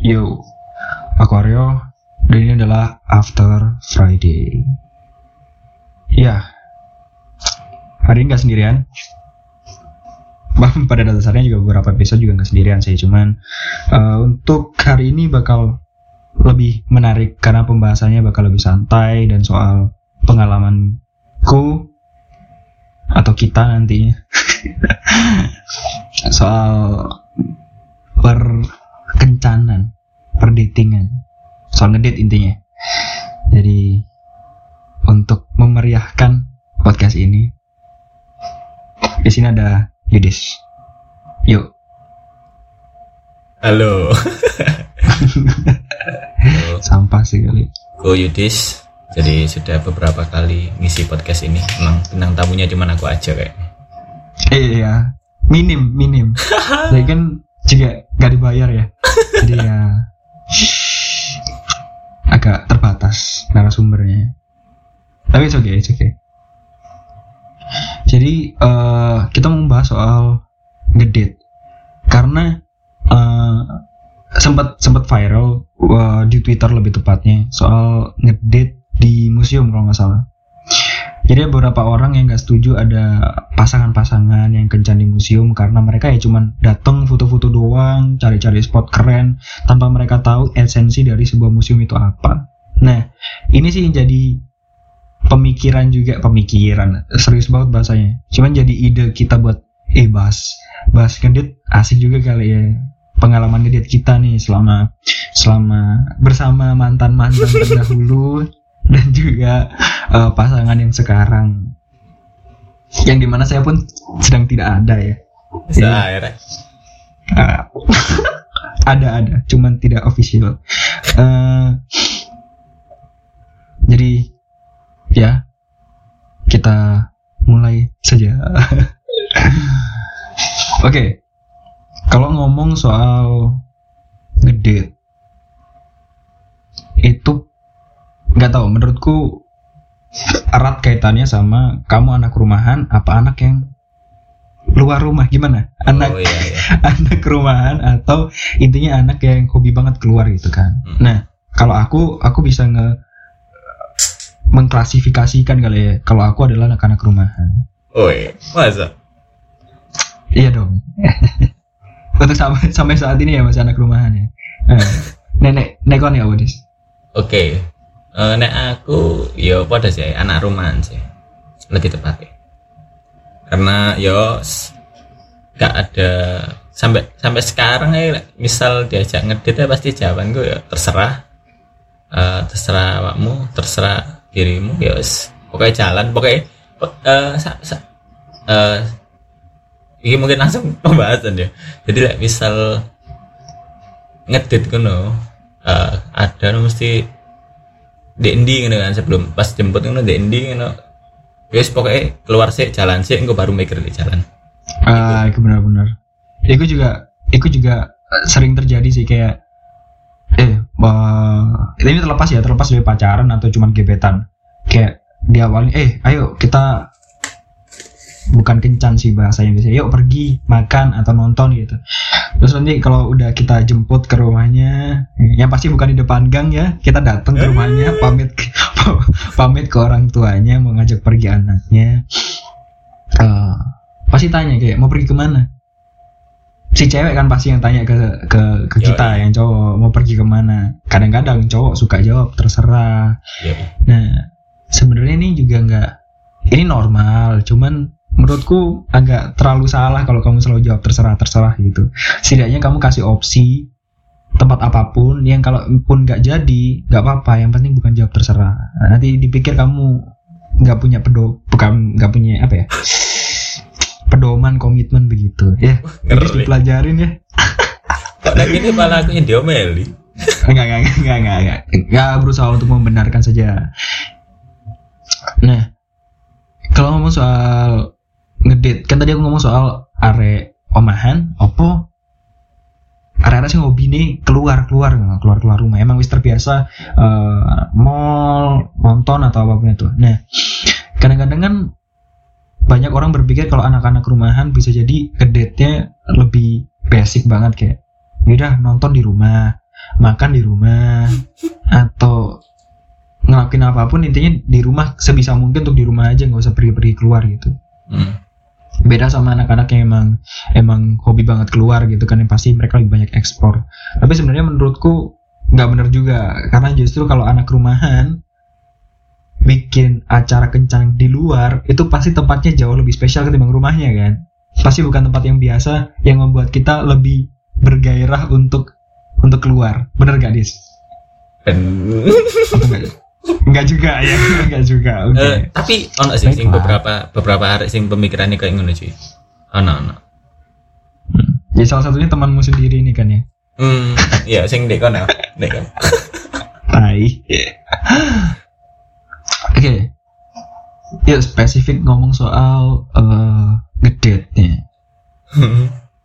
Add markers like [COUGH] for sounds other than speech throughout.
Yo, aku Aryo, dan ini adalah After Friday. Ya, hari ini nggak sendirian. Bah, pada dasarnya juga beberapa episode juga nggak sendirian sih, cuman uh, untuk hari ini bakal lebih menarik karena pembahasannya bakal lebih santai dan soal pengalamanku atau kita nantinya [LAUGHS] soal perkencanan, perdatingan, soal ngedate intinya. Jadi untuk memeriahkan podcast ini, di sini ada Yudis. Yuk. Halo. Halo. [LAUGHS] Sampah sih kali. Go Yudis. Jadi sudah beberapa kali ngisi podcast ini. Emang bintang tamunya cuma aku aja kayak. Iya, minim, minim. [LAUGHS] Jadi kan juga gak dibayar ya. [LAUGHS] Jadi ya agak terbatas narasumbernya. Tapi it's okay, it's okay. Jadi eh, kita mau bahas soal ngedate karena eh, sempat sempat viral eh, di Twitter lebih tepatnya soal ngedate di museum kalau nggak salah. Jadi beberapa orang yang nggak setuju ada pasangan-pasangan yang kencan di museum karena mereka ya cuman datang foto-foto doang, cari-cari spot keren tanpa mereka tahu esensi dari sebuah museum itu apa. Nah, ini sih yang jadi pemikiran juga pemikiran serius banget bahasanya. Cuman jadi ide kita buat eh bahas bahas ngedit asik juga kali ya pengalaman ngedit kita nih selama selama bersama mantan mantan terdahulu dan juga eh, pasangan yang sekarang yang di mana saya pun sedang tidak ada ya Bisa Iya. akhirnya. Ah. [LAUGHS] ada ada cuman tidak official Eh, jadi ya kita mulai saja [LAUGHS] oke kalau ngomong soal ngedate itu nggak tahu menurutku erat kaitannya sama kamu anak rumahan apa anak yang luar rumah gimana anak Oh iya iya. [LAUGHS] anak rumahan atau intinya anak yang hobi banget keluar gitu kan. Hmm. Nah, kalau aku aku bisa nge mengklasifikasikan kali ya kalau aku adalah anak-anak rumahan. Oh iya. Masa? Iya dong. [LAUGHS] Untuk sampai sampai saat ini ya masih anak rumahan ya. Nah, nenek nekon ya Wadis. Oke. Eh, nek aku ya pada sih anak rumahan sih. Lebih tepatnya. Karena yo s- gak ada sampai sampai sekarang ya misal diajak ngedit ya pasti jawaban gue ya terserah Eh, terserah awakmu terserah dirimu ya pokoknya jalan pokoknya po- eh, sa, sa- eh, ini mungkin langsung [LAUGHS] pembahasan ya jadi like, misal ngedit kuno eh, ada mesti di endi ngono kan sebelum pas jemput ngono di endi ngono wis pokoknya keluar sih jalan sih gue baru mikir di jalan Ah, itu benar-benar. Itu juga, itu juga sering terjadi sih kayak, eh, wah, ini terlepas ya, terlepas dari pacaran atau cuman gebetan. Kayak di awalnya, eh, ayo kita bukan kencan sih bahasanya biasanya, yuk pergi makan atau nonton gitu. Terus nanti kalau udah kita jemput ke rumahnya, yang pasti bukan di depan gang ya, kita datang ke rumahnya, pamit ke- [LAUGHS] pamit ke orang tuanya, mau ngajak pergi anaknya. Eh, pasti tanya kayak mau pergi ke mana? Si cewek kan pasti yang tanya ke ke, ke kita yang cowok mau pergi ke mana? Kadang-kadang cowok suka jawab terserah. Ya nah sebenarnya ini juga nggak ini normal cuman menurutku agak terlalu salah kalau kamu selalu jawab terserah terserah gitu. Setidaknya kamu kasih opsi tempat apa pun yang kalau pun nggak jadi nggak apa-apa. Yang penting bukan jawab terserah. Nah, nanti dipikir kamu nggak punya pedo bukan nggak punya apa ya? Pedoman komitmen begitu. Ya harus dipelajarin ya. Lagi ini malah aku yang diomeli? Enggak enggak enggak enggak enggak enggak. Enggak berusaha untuk membenarkan saja. Nah kalau ngomong soal ngedate kan tadi aku ngomong soal are omahan opo? Are-are sih hobi nih keluar keluar keluar keluar rumah. Emang wis terbiasa eh, mall nonton atau apa pun itu. Nah kadang-kadang kan banyak orang berpikir kalau anak-anak rumahan bisa jadi ngedate-nya lebih basic banget kayak yaudah nonton di rumah makan di rumah [LAUGHS] atau ngelakuin apa pun intinya di rumah sebisa mungkin untuk di rumah aja nggak usah pergi-pergi keluar gitu. Hmm. Beda sama anak-anak yang emang emang hobi banget keluar gitu kan yang pasti mereka lebih banyak ekspor. Tapi sebenarnya menurutku nggak bener juga karena justru kalau anak rumahan bikin acara kencang di luar itu pasti tempatnya jauh lebih spesial ketimbang rumahnya kan? Pasti bukan tempat yang biasa yang membuat kita lebih bergairah untuk untuk keluar. Bener gak dis enggak juga ya [LAUGHS] enggak juga oke Eh, tapi ono sih sing beberapa beberapa hari sing pemikirannya kayak ngono cuy. Ono ono. Hmm. ya salah satunya temanmu sendiri ini kan ya Hmm, iya sing dek kono, dek kan. Tai. Oke. Ya spesifik ngomong soal eh ngedate nya.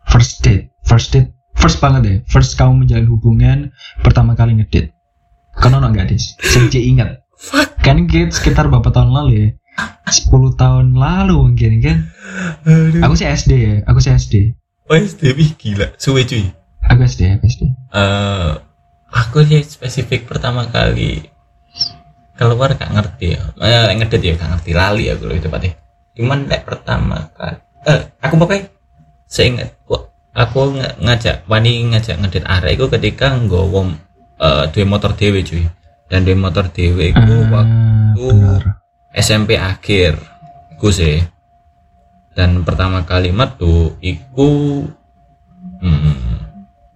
First date, first date, first banget deh. First kamu menjalin hubungan pertama kali ngedate. Kan ono nggak dis? Sejak ingat. Kan kita sekitar berapa tahun lalu ya? 10 tahun lalu mungkin kan? Aku sih SD ya, aku sih SD. Oh, SDW gila, suwe cuy. Aku SD, aku SD. Eh, aku sih spesifik pertama kali keluar gak ngerti ya. Eh, lek ngedit ya gak ngerti lali aku lebih tepatnya. Cuman lek pertama kali eh aku pokoknya seingat aku ng- ngajak wani ngajak ngedit arek itu ketika nggowo eh duwe motor dhewe cuy. Dan duwe motor dhewe iku Ah, waktu benar. SMP akhir iku sih dan pertama kali metu iku hmm,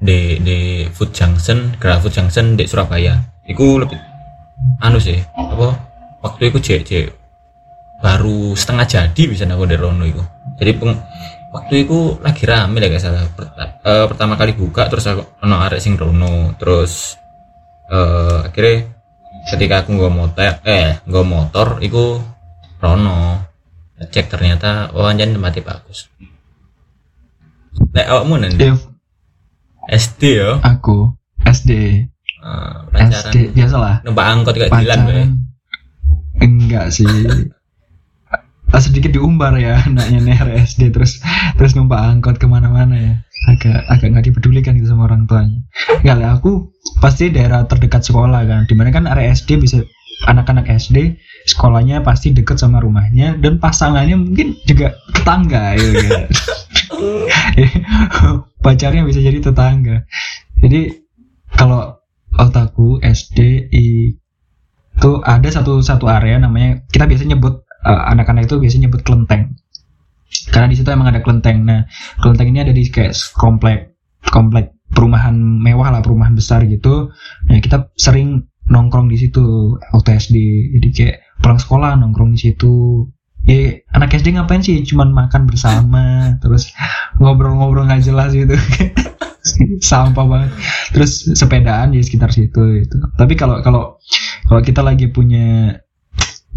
di di Food Junction Grand Food Junction di Surabaya iku lebih anu sih apa waktu itu cek cek baru setengah jadi bisa aku dari Rono iku jadi peng, waktu itu lagi rame lah gak salah eh, pertama kali buka terus aku ono arek sing Rono terus eh akhirnya ketika aku nggak motor eh nggak motor itu Rono. Cek ternyata oh anjan tempatnya bagus. Nek awakmu nanti If SD ya? Aku SD, eh, pacaran SD biasalah. numpak angkot kayak pacaran enggak sih. Ah, sedikit diumbar ya [LAUGHS] anaknya nih SD terus terus numpak angkot ke mana-mana ya agak agak nggak dipedulikan gitu sama orang tuanya. Enggak lah aku pasti daerah terdekat sekolah kan. Di mana kan area SD bisa anak-anak SD sekolahnya pasti deket sama rumahnya dan pasangannya mungkin juga tetangga ya kan? [LAUGHS] pacarnya bisa jadi tetangga. Jadi kalau otakku SD itu ada satu satu area namanya kita biasanya nyebut eh, anak-anak itu biasanya nyebut kelenteng karena di situ emang ada kelenteng. Nah kelenteng ini ada di kayak komplek komplek perumahan mewah lah perumahan besar gitu. Nah kita sering nongkrong di situ. Waktu SD jadi kayak pulang sekolah nongkrong di situ. Ya anak SD ngapain sih? Cuman makan bersama [LAUGHS] terus ngobrol-ngobrol nggak jelas gitu. [LAUGHS] Sampah banget. Terus sepedaan di sekitar situ gitu. Tapi kalau kalau kalau kita lagi punya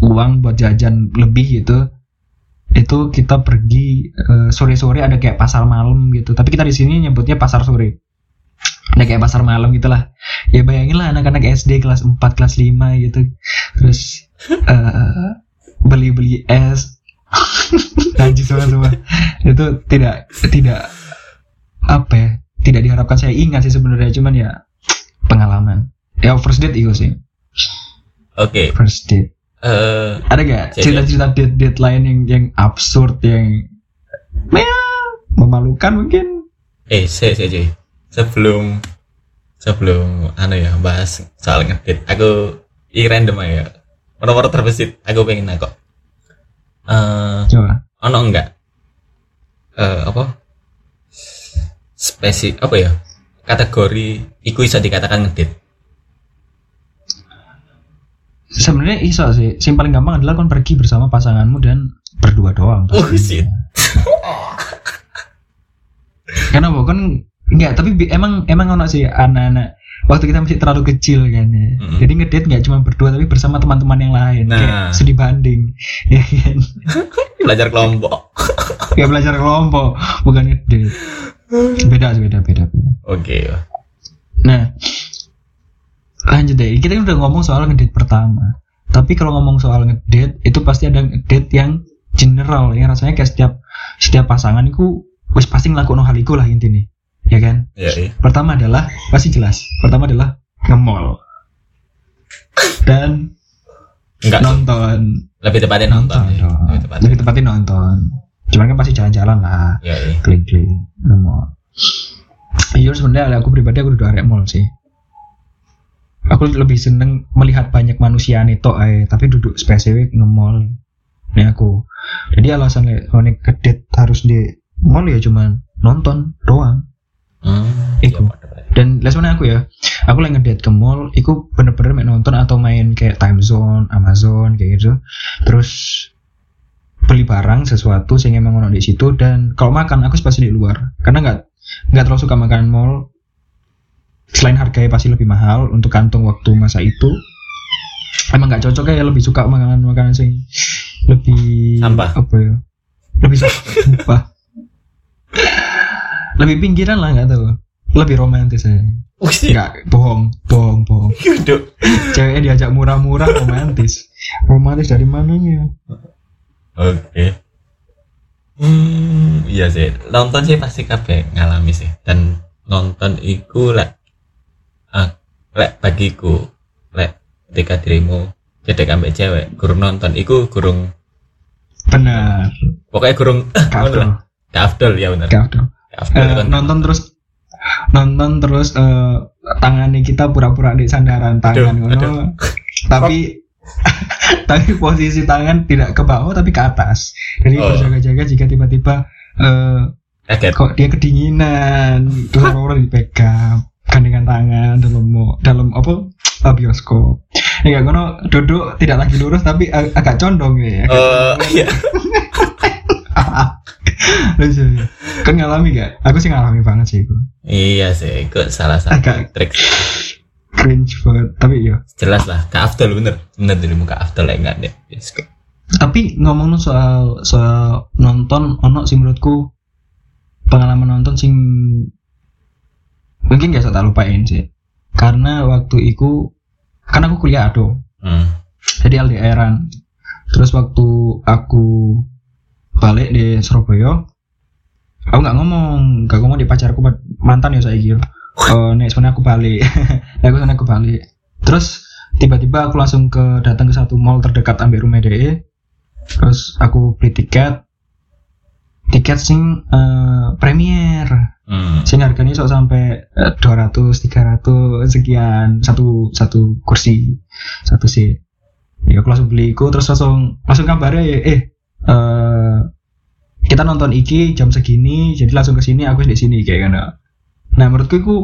uang buat jajan lebih gitu itu kita pergi eh, sore-sore ada kayak pasar malam gitu. Tapi kita di sini nyebutnya pasar sore. Ada kayak pasar malam gitulah. Ya bayangin lah anak-anak SD kelas 4 kelas 5 gitu. Terus eh, beli-beli es. [LAUGHS] Najis semua semua. Itu tidak tidak apa ya tidak diharapkan. Saya ingat sih sebenarnya cuman ya pengalaman. Ya first date itu sih. Oke, first date eh ada gak cerita-cerita date date lain yang yang absurd yang ya, memalukan mungkin eh saya saya. Sebelum sebelum anu ya bahas soal ngedit, aku i random aja. Nomor terbesit, aku pengen nanya kok. Eh, coba ono enggak? Eh apa? Spesi apa ya? Kategori iku bisa dikatakan ngedit. Sebenarnya iso sih yang paling gampang adalah kan pergi bersama pasanganmu dan berdua doang Oh, shit. [LAUGHS] karena bukan enggak tapi emang emang ono sih anak-anak waktu kita masih terlalu kecil kan ya Mm-mm. jadi ngedate nggak cuma berdua tapi bersama teman-teman yang lain Nah. kayak studi banding [LAUGHS] ya kan Belajar kelompok. kayak belajar kelompok bukan ngedate beda beda beda beda Oke. Nah, lanjut deh. Kita udah ngomong soal ngedate pertama. Tapi kalau ngomong soal ngedate, itu pasti ada ngedate yang general, yang rasanya kayak setiap setiap pasangan itu wis pasti ngelakuin hal itu lah intinya. ya kan? Ya iya. Pertama adalah pasti jelas. Pertama adalah nge-mall. Dan enggak. nonton. Lebih tepatnya nonton, nonton dong. lebih tepatnya lebih tepatnya nonton. Cuman kan pasti jalan-jalan lah. Ya iya. Keliling-keliling nge-mall. Iya sebenarnya aku pribadi aku udah arek mall sih aku lebih seneng melihat banyak manusia nih tok ae tapi duduk spesifik nge-mall ini aku. Jadi alasan lek like, kedet harus di mall ya cuman nonton doang. Hmm, Iku. iya, dan les mana aku ya aku lagi ngedate ke mall iku bener-bener main nonton atau main kayak time zone Amazon kayak gitu. Terus beli barang sesuatu sehingga emang di situ dan kalau makan aku pasti di luar. Karena nggak nggak terlalu suka makanan mall selain harganya pasti lebih mahal untuk kantong waktu masa itu emang nggak cocok ya lebih suka makanan makanan sing lebih Sampah. apa ya lebih sampah lebih pinggiran lah nggak tahu lebih romantis ya Wih, nggak bohong bohong bohong [LAUGHS] Yuduk. ceweknya diajak murah-murah romantis romantis dari mananya Oke. Hmm, iya sih. Nonton sih pasti kabeh ngalami sih. Dan nonton iku lek ah, lek bagiku lek ketika dirimu cedek ambek cewek gurung nonton iku gurung benar pokoknya gurung [LAUGHS] kafdol Gak afdol ya bener. kafdol Gak afdol Eh, kan. nonton terus nonton terus eh, tangannya kita pura-pura di sandaran tangan Aduh, aduh. [LAUGHS] tapi [LAUGHS] tapi posisi tangan tidak ke bawah tapi ke atas jadi Oh. berjaga-jaga jika tiba-tiba Kaget. kok dia kedinginan terus orang dipegang gandengan tangan dalam dalam apa bioskop ya kayak ngono duduk tidak lagi lurus tapi ag- agak condong ya Oh, iya. [LAUGHS] Lucu, ya. kan ngalami gak aku sih ngalami banget sih itu Iya sih, itu salah satu Agak- trik. cringe banget tapi ya Jelas lah, Kak Afdol bener. Bener dirimu Kak Afdol ya enggak deh. Kok. tapi ngomong soal soal nonton ono sih menurutku pengalaman nonton sing mungkin gak saya tak lupain sih. Karena waktu itu kan aku kuliah ado. Hmm. jadi LDRan terus waktu aku balik di Surabaya aku nggak ngomong nggak ngomong di pacarku mantan ya saya gitu oh nek sebenarnya aku balik. [LAUGHS] Nek aku sebenarnya aku balik. Terus tiba-tiba aku langsung ke datang ke satu mall terdekat ambil rumah DE terus aku beli tiket tiket sing eh, premier. Hmm. sing harganya sok sampai eh, 200 300 sekian satu satu kursi satu seat. Ya aku langsung beli iku terus langsung langsung kabarnya ya eh eh, kita nonton iki jam segini jadi langsung ke sini aku di sini kayak gitu nah menurutku itu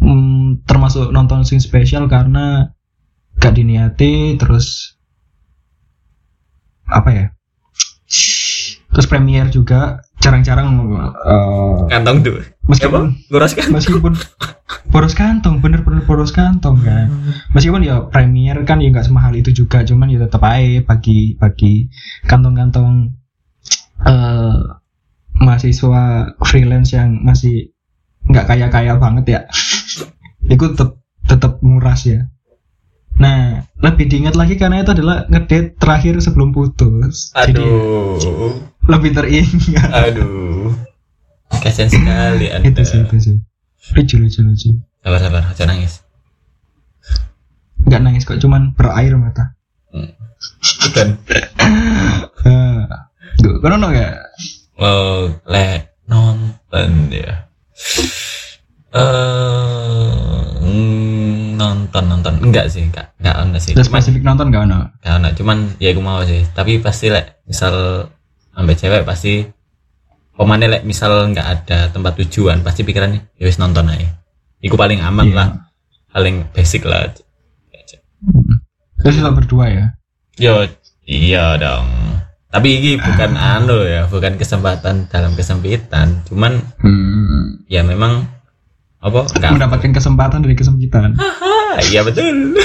mm, termasuk nonton sing spesial karena gak diniati terus apa ya terus premier juga jarang-jarang eh, Kantong tuh. meskipun Nguras kan? meskipun boros kantong bener-bener boros kantong kan meskipun ya premier kan ya nggak semahal itu juga cuman ya tetap aja bagi bagi kantong-kantong eh mahasiswa freelance yang masih nggak kaya-kaya banget ya [LAUGHS] itu tetap tetap murah ya nah lebih diingat lagi karena itu adalah ngedate terakhir sebelum putus jadi Aduh. Lebih teringat Aduh. Kasian sekali Anda. itu sih itu sih lucu lucu lucu Sabar sabar, aja nangis. nggak nangis kok cuman berair mata Bukan. Eh, Duh, kau nonton gak? Oh, le nonton ya. Eh mm, nonton nonton enggak sih enggak enggak enggak sih Ada cuman spesifik nonton gak ono? enggak enggak cuman ya aku mau sih tapi pasti lek misal ambil cewek pasti pemane lek misal nggak ada tempat tujuan pasti pikirannya ya wis nonton aja Iku paling aman Iya. lah paling basic lah. Terus kita berdua ya? yo iya dong tapi ini bukan anu ya bukan kesempatan dalam kesempitan cuman Hmm. ya memang apa nggak Mendapatkan kesempatan dari kesempitan. Ah, iya betul.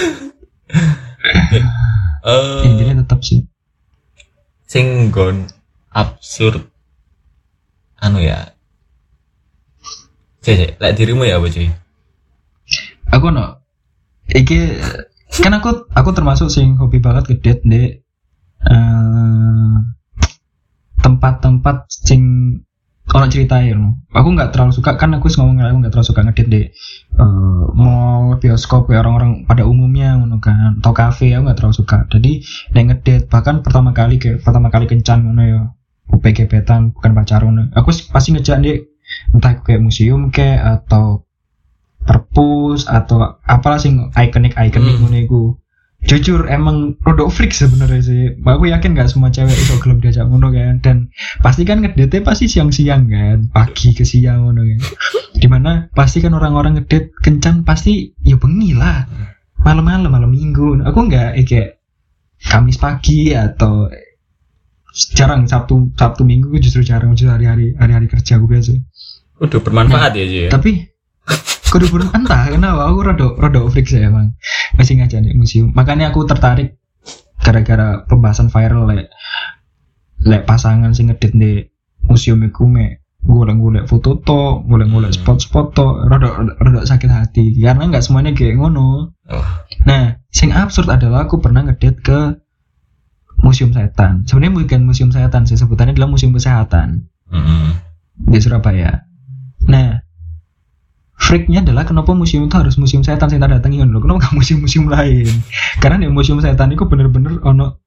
Eh, Intinya tetap sih. sing gon absurd anu ya. Cek, lek dirimu ya apa cuy? Aku no. Iki kan aku aku termasuk sing hobi banget ngedate di eh, tempat-tempat sing orang ceritain loh. Aku nggak terlalu suka kan aku ngomong aku nggak terlalu suka ngedit di uh, mall, bioskop ya orang-orang pada umumnya ngono kan, atau kafe aku nggak terlalu suka. Jadi nek ngedit bahkan pertama kali kayak pertama kali kencan ngono ya. UPG petan bukan pacaran. Aku pasti ngejak di entah kayak museum kayak atau perpus atau apalah sih ikonik ikonik Hmm. ngono iku. Jujur emang rodok freak sebenarnya sih. Aku yakin gak semua cewek itu gelem diajak ngono kan dan pasti kan ngedate pasti siang-siang kan pagi ke siang ngono kan di mana pasti kan orang-orang ngedate kencan pasti ya bengi lah malam-malam malam minggu aku nggak eh, kayak Kamis pagi atau jarang Sabtu Sabtu Minggu justru jarang justru hari-hari hari-hari kerja gue biasa Udah bermanfaat ya Ji. tapi kudu pun entah kenapa aku rada rada freak sih emang masih ngajak di museum makanya aku tertarik gara-gara pembahasan viral lek lek pasangan sing ngedit di museum iku me golek-golek foto to, golek-golek Hmm. spot-spot to, rada rada sakit hati karena nggak semuanya kayak ngono. Oh. Nah, sing absurd adalah aku pernah ngedit ke museum setan. Sebenarnya bukan museum setan, sih sebutannya adalah museum kesehatan Mm-mm. di Surabaya. Nah, freaknya adalah kenapa museum itu harus museum setan saya datangi loh. Kenapa nggak museum-museum lain? Karena di museum setan itu bener-bener ono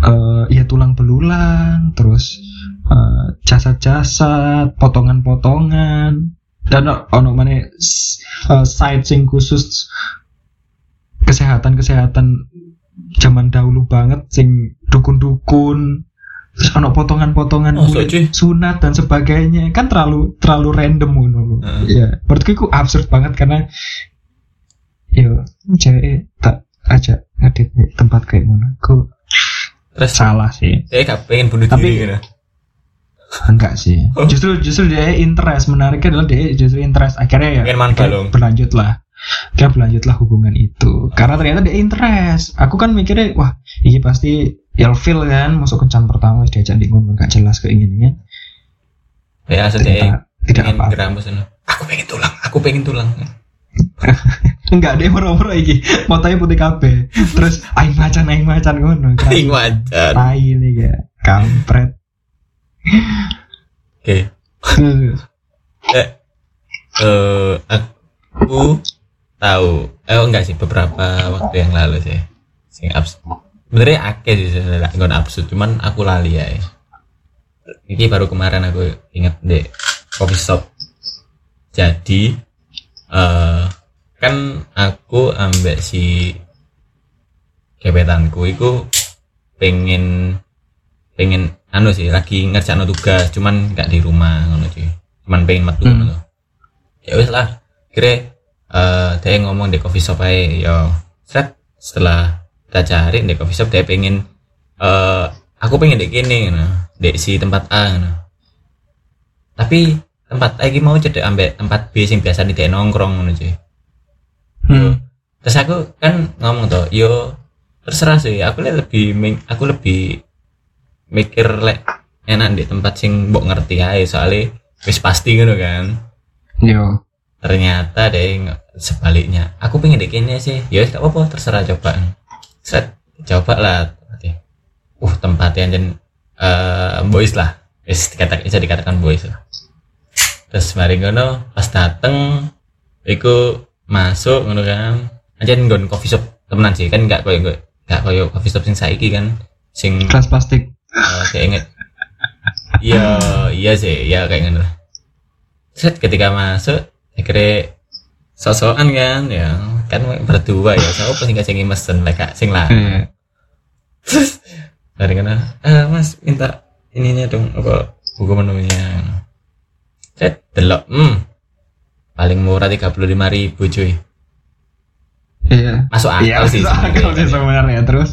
eh ya tulang belulang, terus eh, jasad-jasad, potongan-potongan, dan ono- mana s- eh, site sing khusus kesehatan-kesehatan zaman dahulu banget sing dukun-dukun terus ono potongan-potongan Oh, kulit sunat dan sebagainya. Kan terlalu terlalu random ngono loh. Heeh. ya menurutku itu absurd banget karena yo cewek tak ajak ngedit di tempat kayak ngono. Aku Terus? salah sih. Saya gak pengen bunuh Tapi- diri gitu. enggak sih. Oh. justru justru dia interest. Menariknya adalah dia justru interest. Akhirnya ya Pengen berlanjut lah Akhirnya berlanjutlah hubungan itu karena ternyata dia interest aku kan mikirnya wah ini pasti ilfil kan masuk kencan pertama diajak di ngono gak jelas keinginannya Ya sedih. ternyata tidak geramus anu. Aku pengen tulang, aku pengen tulang. [LAUGHS] enggak dia moro-moro iki motonya putih kabeh terus aing macan aing macan ngono kan Ing wajar. tai ini ya kampret Oke. Eh, eh, aku tahu. Eh oh, enggak sih beberapa waktu yang lalu sih. Sing abs. Sebenarnya akeh sih sebenarnya nggak absurd, cuman aku lali ya. Ini baru kemarin aku inget deh coffee shop. Jadi eh kan aku ambek si gebetanku itu pengen pengen anu sih lagi ngerjain tugas cuman nggak di rumah ngono cuy cuman pengen metu Hmm. ya wis lah kira eh dia ngomong di coffee shop aja yo set setelah kita cari di coffee shop dia pengen eh aku pengen di kini ngono di si tempat A ngono. Tapi tempat A iki mau cedek ambek tempat B sing biasa di nongkrong ngono cuy. Hmm. terus aku kan ngomong tuh yo terserah sih aku lebih aku lebih mikir lek enak di tempat sing mbok ngerti aja soalnya wis pasti gitu kan. Yo ternyata deh sebaliknya. Aku pengen ini sih. Ya gak apa-apa terserah coba. Set coba lah. Uh tempatnya dan eh boys lah. Wis dikatakan bisa dikatakan boys lah. Terus mari ngono pas dateng iku masuk ngono kan. Aja nggon coffee shop temenan sih. Kan nggak koyo nggak koyo coffee shop sing saiki kan. Sing kelas plastik. Eh, kayak inget iya iya sih. Ya kayak lah. set ketika masuk akhirnya sosokan kan ya. Kan berdua ya. Saya pasti nggak sing mesen mereka sing lah. Eh, dari kana eh mas minta ininya dong apa buku menunya. Set delok. Hmm. Paling murah tiga puluh lima ribu cuy. Iya. Masuk akal iya sih akal sih sebenarnya. sebenarnya. Terus?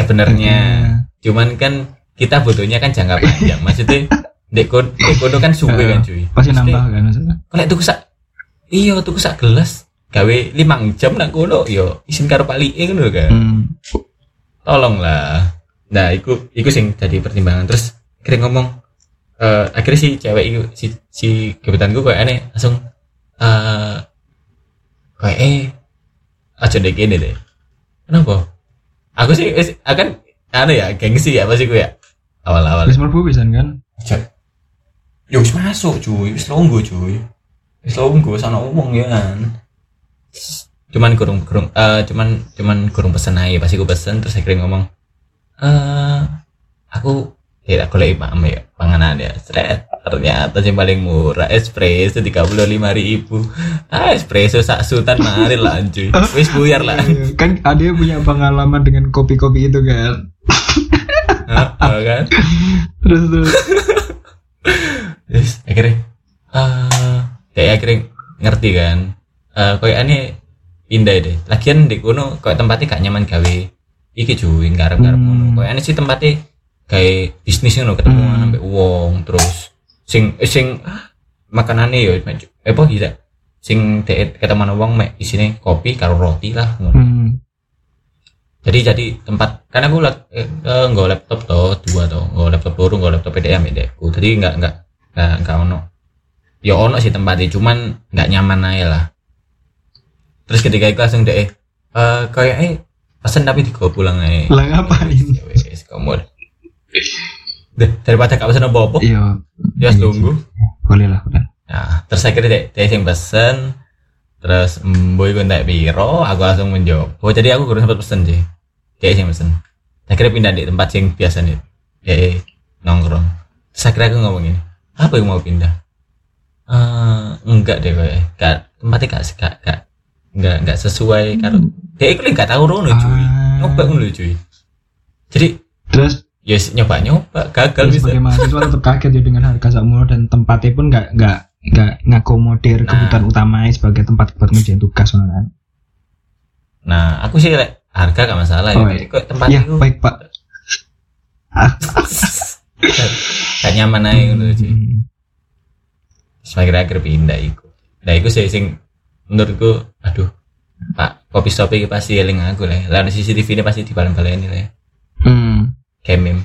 Sebenarnya. Iya. cuman kan kita butuhnya kan jangka panjang. Maksudnya deko deko kan suwe kan cuy. Pasti nambah kan maksudnya? Kalau tuku sak iya tuku sak gelas gawe limang jam nak kono yo isin karo Pak Lie ngono kan hmm. tolonglah. Nah iku iku sing jadi pertimbangan. Terus akhirnya ngomong eh akhirnya si cewek itu si si gebetanku kayak aneh langsung eh kayak eh aja deh gini deh kenapa? Aku sih akan anu ya gengsi ya pasti gue ya? Awal-awal. Mlebu pisan kan? Cek. Yo wis masuk cuy, wis longgo cuy. Wis longgo sana umum ya kan. Cuman kurung kurung eh cuman cuman kurung pesen aja. Pasti gue pesen terus akhirnya ngomong eh aku ya aku lagi paham ya panganan ya seret ternyata yang paling murah espresso tiga puluh lima ribu ah espresso sak sultan mari lah cuy wis buyar lah. Iya, kan ada yang punya pengalaman dengan kopi-kopi itu kan? Heeh, kan? Terus Terus akhirnya eh kayak akhirnya ngerti kan eh kayak aneh pindah deh lagian di kuno kayak tempatnya gak nyaman gawe iki cuy garap garap Hmm. kayak aneh sih tempatnya kayak bisnis ngono ketemu Hmm. sampai uang terus sing eh, sing ah, makanannya ya maju- eh apa tidak sing dek ketemu uang mek isine kopi karo roti lah ngono. hmm. jadi jadi tempat karena aku eh, eh, nggak laptop toh dua toh nggak laptop baru nggak laptop PDM ya dekku jadi nggak nggak nggak nggak ono. Ya ono sih tempatnya cuman nggak nyaman aja lah. Terus ketika itu langsung deh eh kayak eh pesen tapi dibawa pulang aja lah ngapain? Ya wes kamu deh daripada gak pesen apa apa iya. ya tunggu. Boleh lah boleh nah terus akhirnya deh deh yang pesen terus boy gue ndak biro aku langsung menjawab. Oh jadi aku kurang sempat pesen sih. Dia yang pesen. Akhirnya pindah di tempat yang biasa nih. Eh nongkrong. Terus akhirnya aku ngomong gini apa yang mau pindah? Eh enggak deh kayak gak tempatnya gak gak gak enggak enggak sesuai karo dia itu nggak tahu rono cuy. Ah. nyoba ngono cuy. Jadi terus? ya nyoba nyoba gagal Terus bisa sebagai mahasiswa tetap kaget ya dengan harga sakmono dan tempatnya pun nggak nggak nggak ngakomodir Nah. kebutuhan utamanya sebagai tempat buat ngerjain tugas kan. nah aku sih harga gak masalah ya Oh, Jadi kok tempat Ya itu baik pak. [LAUGHS] gak nyaman aja ngono cuy Hmm. semakin akhir pindah iku nah iku sih sing menurutku aduh pak kopi shop iki pasti eling aku lah lalu CCTV ini pasti dibalen-balen ini lah Hmm. kayak meme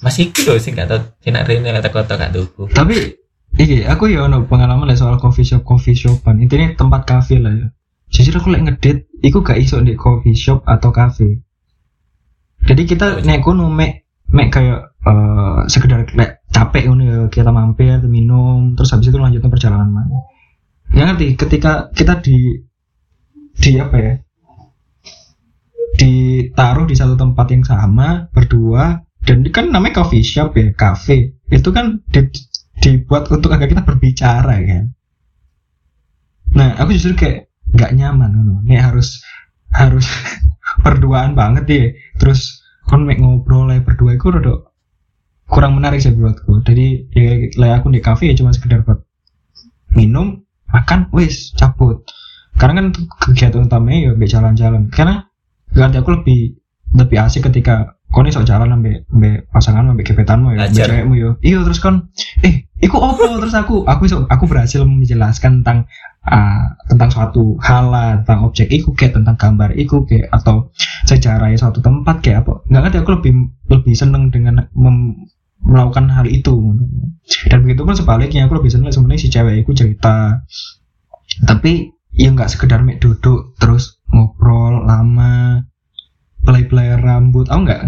masih iki loh sing gak tau nak rene kata kota gak tuku Tapi iki aku ya ono pengalaman lah soal coffee shop coffee shopan. Intinya tempat kafe lah ya. Jujur aku lek ngedit, iku gak iso di coffee shop atau kafe. Jadi kita Oh, nek kono mek mek kayak eh, sekedar lek capek ngono ya kita mampir minum terus habis itu lanjutkan perjalanan mana. Ya ngerti ketika kita di di apa ya? ditaruh di satu tempat yang sama berdua dan kan namanya coffee shop ya cafe itu kan di- dibuat untuk agar kita berbicara kan nah aku justru kayak nggak nyaman ngono. nih harus harus [LAUGHS] berduaan banget ya terus kon ngobrol lah berdua itu rada kurang menarik sih buatku jadi ya lah aku di cafe ya cuma sekedar buat minum makan wis cabut. Karena kan kegiatan utamanya ya mbak jalan-jalan. Karena ganti aku lebih lebih asik ketika kau nih sok jalan sampai sampai pasangan sampai gebetanmu ya Ajar. cewekmu ya. Iya terus kan eh iku opo terus aku aku iso- aku berhasil menjelaskan tentang ah, tentang suatu hal lah, tentang objek iku kayak tentang gambar iku kayak atau sejarahnya suatu tempat kayak apa. Nggak ngerti aku lebih lebih seneng dengan mem- melakukan hal itu. Dan begitu pun sebaliknya aku lebih seneng sebenarnya si cewek itu cerita. Tapi ya nggak sekedar mek duduk terus ngobrol lama pelai-pelai rambut. Aku nggak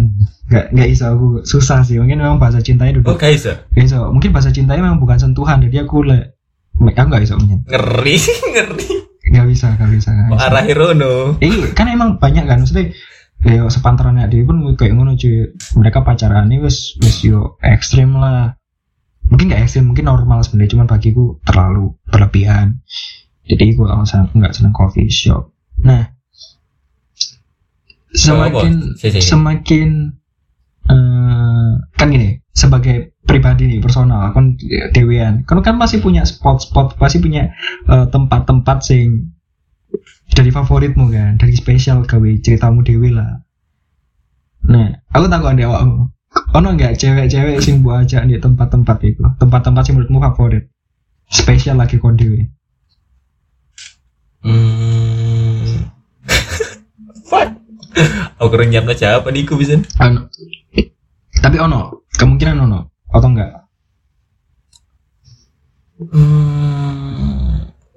nggak nggak bisa aku susah sih. Mungkin memang bahasa cintanya oh duduk ya nggak bisa mungkin bahasa cintanya memang bukan sentuhan jadi aku le aku nggak bisa punya ngeri [LAUGHS] ngeri. Nggak bisa nggak bisa kok bisa. arah Hirono? Iya, kan emang banyak kan maksudnya ya sepantarannya dia pun kayak ngono cuy. Mereka pacaran ini wis wis yo ekstrim lah. Mungkin gak ekstrim mungkin normal sebenarnya cuman bagiku terlalu berlebihan. Jadi gue alasan aku nggak seneng coffee shop. Nah semakin semakin eh, kan gini sebagai pribadi nih personal kan dewean. Kan kan pasti punya spot-spot pasti punya eh, tempat-tempat sing dari favoritmu kan? Dari spesial gawe ceritamu dewe lah. Nah aku takut ada awakmu. Ono nggak cewek-cewek sing buat aja di tempat-tempat itu? Tempat-tempat sing menurutmu favorit? Spesial lagi kon dewe Hmm. [LAUGHS] Fuck. Aku kurang nyiapno siapa nih aku bisa. ono tapi ono? Kemungkinan ono? Atau enggak? Hmm.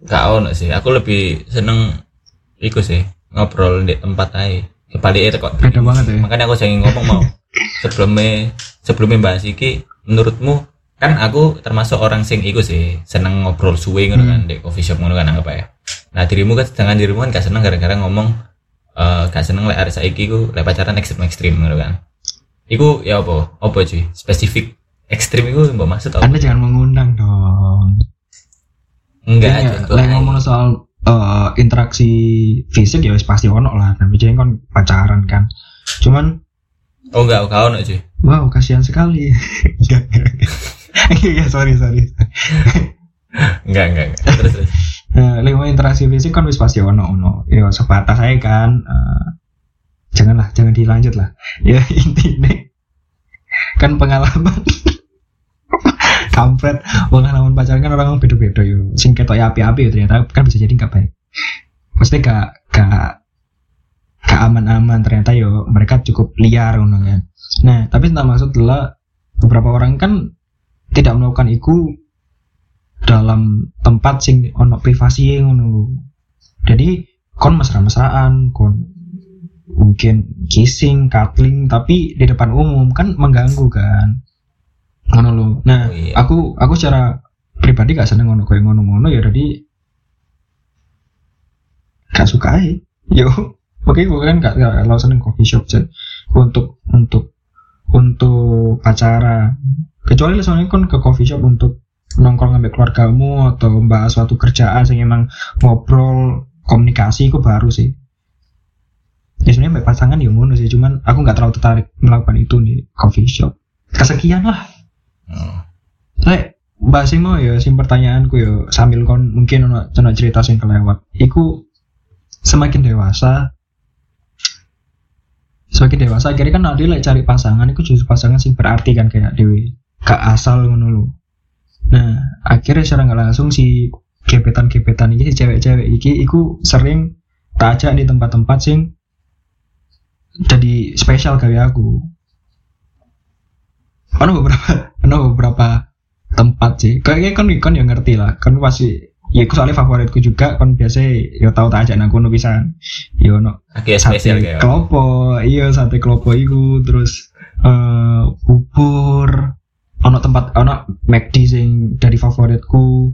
Gak ono sih. Aku lebih seneng iku sih ngobrol di tempat aja. Kembali itu kok. beda banget ya. Makanya aku jangan ngomong mau sebelumnya sebelumnya bahas iki menurutmu kan aku termasuk orang sing iku sih seneng ngobrol suwe ngono kan di coffee shop ngono kan anggap ya nah dirimu kan sedangkan dirimu kan gak seneng gara-gara ngomong eh gak seneng lek arek saiki ku lek pacaran ekstrim ekstrim ngono kan. Iku ya apa? Apa cuy? Spesifik ekstrim iku mbok maksud apa? Anda jangan mengundang dong enggak lek ae. ngomong soal eh, interaksi fisik ya wis pasti ono lah. Tapi jadi kan pacaran kan. Cuman oh enggak kau no cuy. Wow kasihan sekali. Enggak, enggak, enggak. iya sorry sorry. Enggak enggak, enggak. terus terus. Nah, interaksi fisik kan wis pasti ono ono. Ya sebatas saya kan. Eh, janganlah jangan dilanjut lah. Ya [LAUGHS] intinya kan pengalaman kampret. Pengalaman pacaran kan orang beda-beda yo. Sing ketok api-api yo ternyata kan bisa jadi nggak baik. Mesti gak gak gak aman-aman ternyata yo mereka cukup liar ngono kan. Nah tapi tak maksud adalah beberapa orang kan tidak melakukan itu dalam tempat sing ono privasi ngono. Jadi kon mesra-mesraan kon mungkin kissing, cuddling tapi di depan umum kan mengganggu kan ngono lo nah Oh, iya. aku aku secara pribadi gak seneng ngono kayak ngono-ngono ya jadi gak suka aja yo [LAUGHS] oke gue kan gak, gak kalau seneng coffee shop Jen. untuk untuk untuk pacaran kecuali soalnya kan ke coffee shop untuk nongkrong sampai keluargamu atau membahas suatu kerjaan yang emang ngobrol komunikasi itu baru sih. Ya sebenarnya pasangan ya ngono sih cuman aku nggak terlalu tertarik melakukan itu di coffee shop. Kesekian lah saya bahas mau ya sim pertanyaanku ya sambil kon mungkin ono ono cerita sing kelewat. Iku semakin dewasa semakin dewasa. Akhirnya kan nanti lek cari pasangan itu justru pasangan sing berarti kan kayak dewi. Gak asal lho. nah akhirnya secara nggak langsung si gebetan-gebetan ini si cewek-cewek iki iku sering tak ajak di tempat-tempat sing jadi spesial kayak aku ada beberapa ada beberapa tempat sih. Kayaknya kan kan yang ngerti lah. Kan pasti ya aku soalnya favoritku juga kan biasa ya tahu tak ajak nang kono pisan. Ya ono Oke, sate spesial klopo iya sate klopo iku. Terus eh bubur. Ono tempat ono McD sing dari favoritku.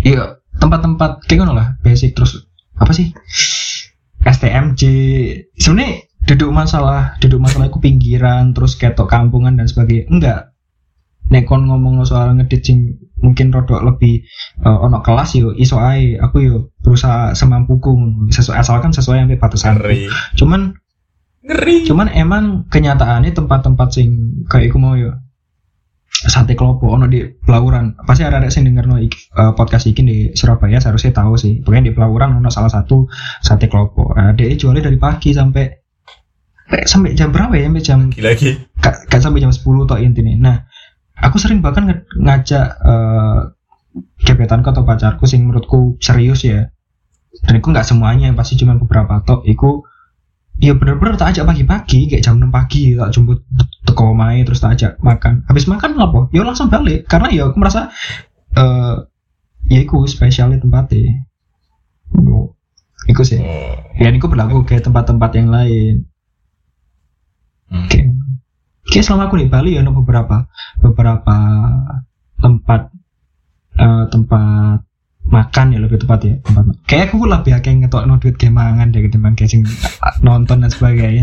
Iya tempat-tempat kayak ngono lah. Basic terus apa sih? STMJ sebenarnya duduk masalah duduk masalah aku pinggiran terus ketok kampungan dan sebagainya. Enggak. Nek kon ngomong soal ngedit sing mungkin rodok lebih eh, ono kelas yo iso ae. Aku yo berusaha semampuku sesuai asalkan sesuai yang batasan. Cuman ngeri. cuman emang kenyataannya tempat-tempat sing kayak iku mau yo sate klopo ono di Pelauran pasti ada ada sing denger no iki- eh, podcast iki di Surabaya seharusnya tahu sih. Pokoknya di Pelauran ono salah satu sate klopo. Nah, dia jualnya dari pagi sampai eh, sampai jam berapa ya sampai jam lagi Ka- kan sampai jam 10 toh intinya. Nah, aku sering bahkan nge- ngajak eh gebetanku atau pacarku sing menurutku serius ya. Dan itu nggak semuanya, pasti cuma beberapa tok. Iku ya bener-bener tak ajak pagi-pagi kayak jam 6 pagi tak jemput teko omahe terus tak ajak makan. Habis makan apa? Ya langsung balik karena ya aku merasa eh ya iku spesialnya tempatnya. Oh, Iku sih. oh. Ya itu berlaku kayak tempat-tempat yang lain. Hmm. Oke. Oke, selama aku di Bali ya ada beberapa beberapa tempat eh, tempat makan ya lebih tepat ya tempat kayak aku lebih akeh ngetok no duit kayak mangan deh ketimbang kayak sing nonton dan sebagainya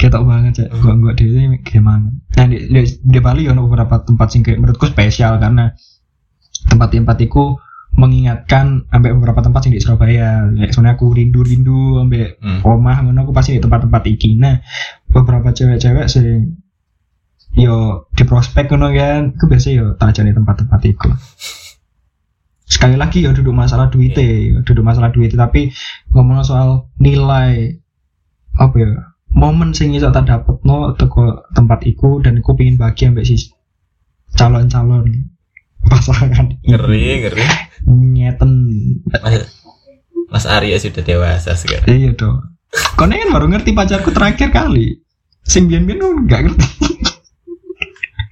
ketok banget ya gua gua di sini kayak mangan nah di, di, di Bali ya ada beberapa tempat sing kayak menurutku spesial karena tempat-tempat itu mengingatkan ambek beberapa tempat sing di Surabaya. Ya, soalnya aku rindu-rindu ambek Hmm. omah ngono aku pasti di tempat-tempat iki. Nah beberapa cewek-cewek sing yo di prospek ngono kan aku biasa yo tak di tempat-tempat itu. Sekali lagi yo duduk masalah duit yo duduk masalah duit tapi ngomong soal nilai apa ya momen sing iso tak dapet no teko tempat iku dan aku pengen bagi ambek si calon-calon pasangan. Ngeri ngeri nyeten mas, mas Arya sudah dewasa sekarang iya dong Kono kan baru ngerti pacarku terakhir kali sing biyen nggak ngerti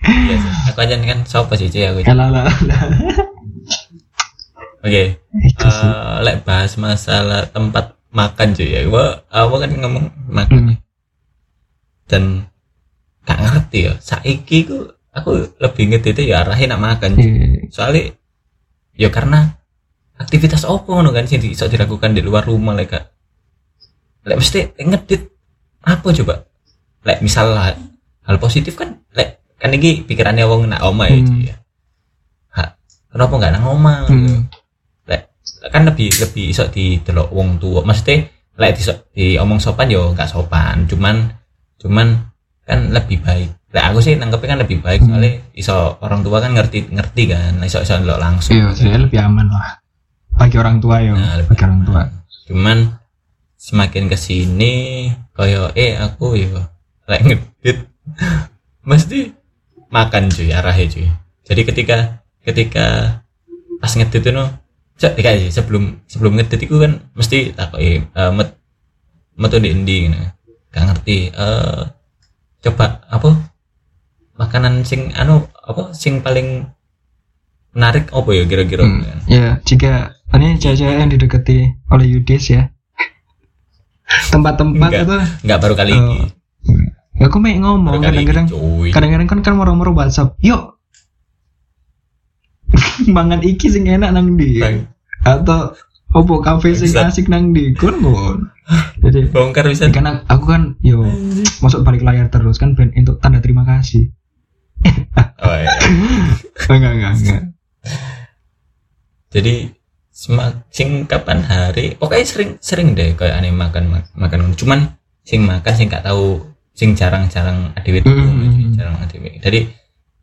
Iya sih. aku aja kan siapa sih cuy aku Alah, alah, alah. oke Itu sih. Eh, lek bahas masalah tempat makan cuy ya gua aku kan ngomong makan Hmm. dan gak ngerti ya saiki ku aku lebih ngedit ya arahin nak makan Iya. soalnya ya karena aktivitas opo ngono kan sih bisa dilakukan di luar rumah lek Kak. lek mesti ngedit apa coba? Lek misal hal, hal positif kan lek kan ini pikirannya wong nak oma ya Hmm. Ci, ya. Ha, kenapa nggak nang oma Hmm. lek kan lebih lebih iso di delok wong tua. Maksudnya lek di, di omong sopan yo nggak sopan. Cuman cuman kan lebih baik lek aku sih nanggepnya kan lebih baik Hmm. soalnya iso orang tua kan ngerti ngerti kan iso iso ndelok langsung Iya, saya lebih aman lah. Bagi orang tua ya, Nah, bagi orang tua. cuman semakin ke sini koyo eh aku yo lek ngedit [LAUGHS] mesti makan cuy arahnya cuy jadi ketika ketika pas ngedit itu no cek dikasih sebelum sebelum ngedit itu kan mesti takoki eh met metu di endi gitu. gak ngerti eh coba apa makanan sing anu apa sing paling menarik apa ya kira-kira Hmm. kan? Ya, jika ini cewek-cewek yang didekati oleh Yudis ya. Tempat-tempat Enggak. itu nggak baru kali Oh, ini ya aku main ngomong kadang-kadang kadang-kadang kan kan moro-moro WhatsApp. Yuk. [LAUGHS] Mangan iki sing enak nang Bang, atau opo kafe sing asik nang ndi kon. [LAUGHS] Jadi bongkar bisa karena aku kan yo masuk balik layar terus kan ben untuk tanda terima kasih. Oh, iya. Enggak enggak enggak. jadi semak sing kapan hari pokoknya sering sering deh kayak aneh makan mak- makan cuman sing makan sing gak tahu sing jarang-jarang adewe tuku, Hmm. jarang adewe jadi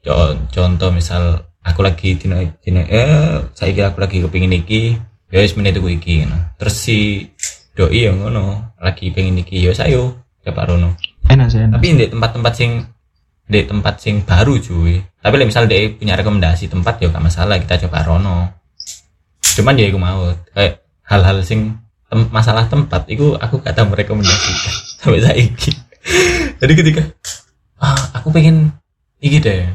co- contoh misal aku lagi dino dino eh saya kira aku lagi kepingin iki ya wis menit tuku iki ngono. terus si doi yang ngono lagi pengen iki ya sayo coba rono Enak sih enak. tapi di tempat-tempat sing di tempat sing baru cuy. Tapi misal dia punya rekomendasi tempat ya gak masalah kita coba rono. Cuman ya aku mau kayak hal-hal sing tem- masalah tempat itu aku gak tahu merekomendasikan [LAUGHS] sampai saiki. Jadi ketika ah aku pengen iki deh.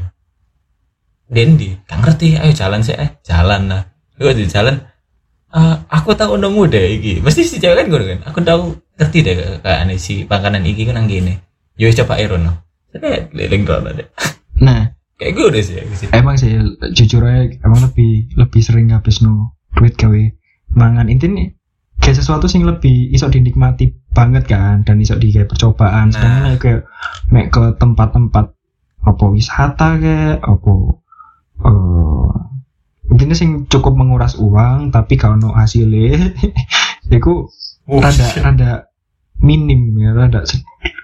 Dendi gak ngerti ayo jalan sih eh. Jalan lah. Aku di jalan ah aku tahu nemu deh iki. Mesti si cewek kan gue kan? Aku tahu ngerti deh kayak aneh si pangkanan iki kan gini yo wis coba Iron saya keliling rono deh Nah, kayak gue udah sih sih emang sih jujur aja emang lebih lebih sering habis no duit gawe mangan. Intinya kayak sesuatu sing lebih iso dinikmati banget kan dan iso di kayak percobaan. Sedangkan Nah. nek kayak mek ke tempat-tempat apa wisata kayak apa eh intinya sing cukup menguras uang tapi kalau hasilnya. [LAUGHS] Itu rada rada minim ya rada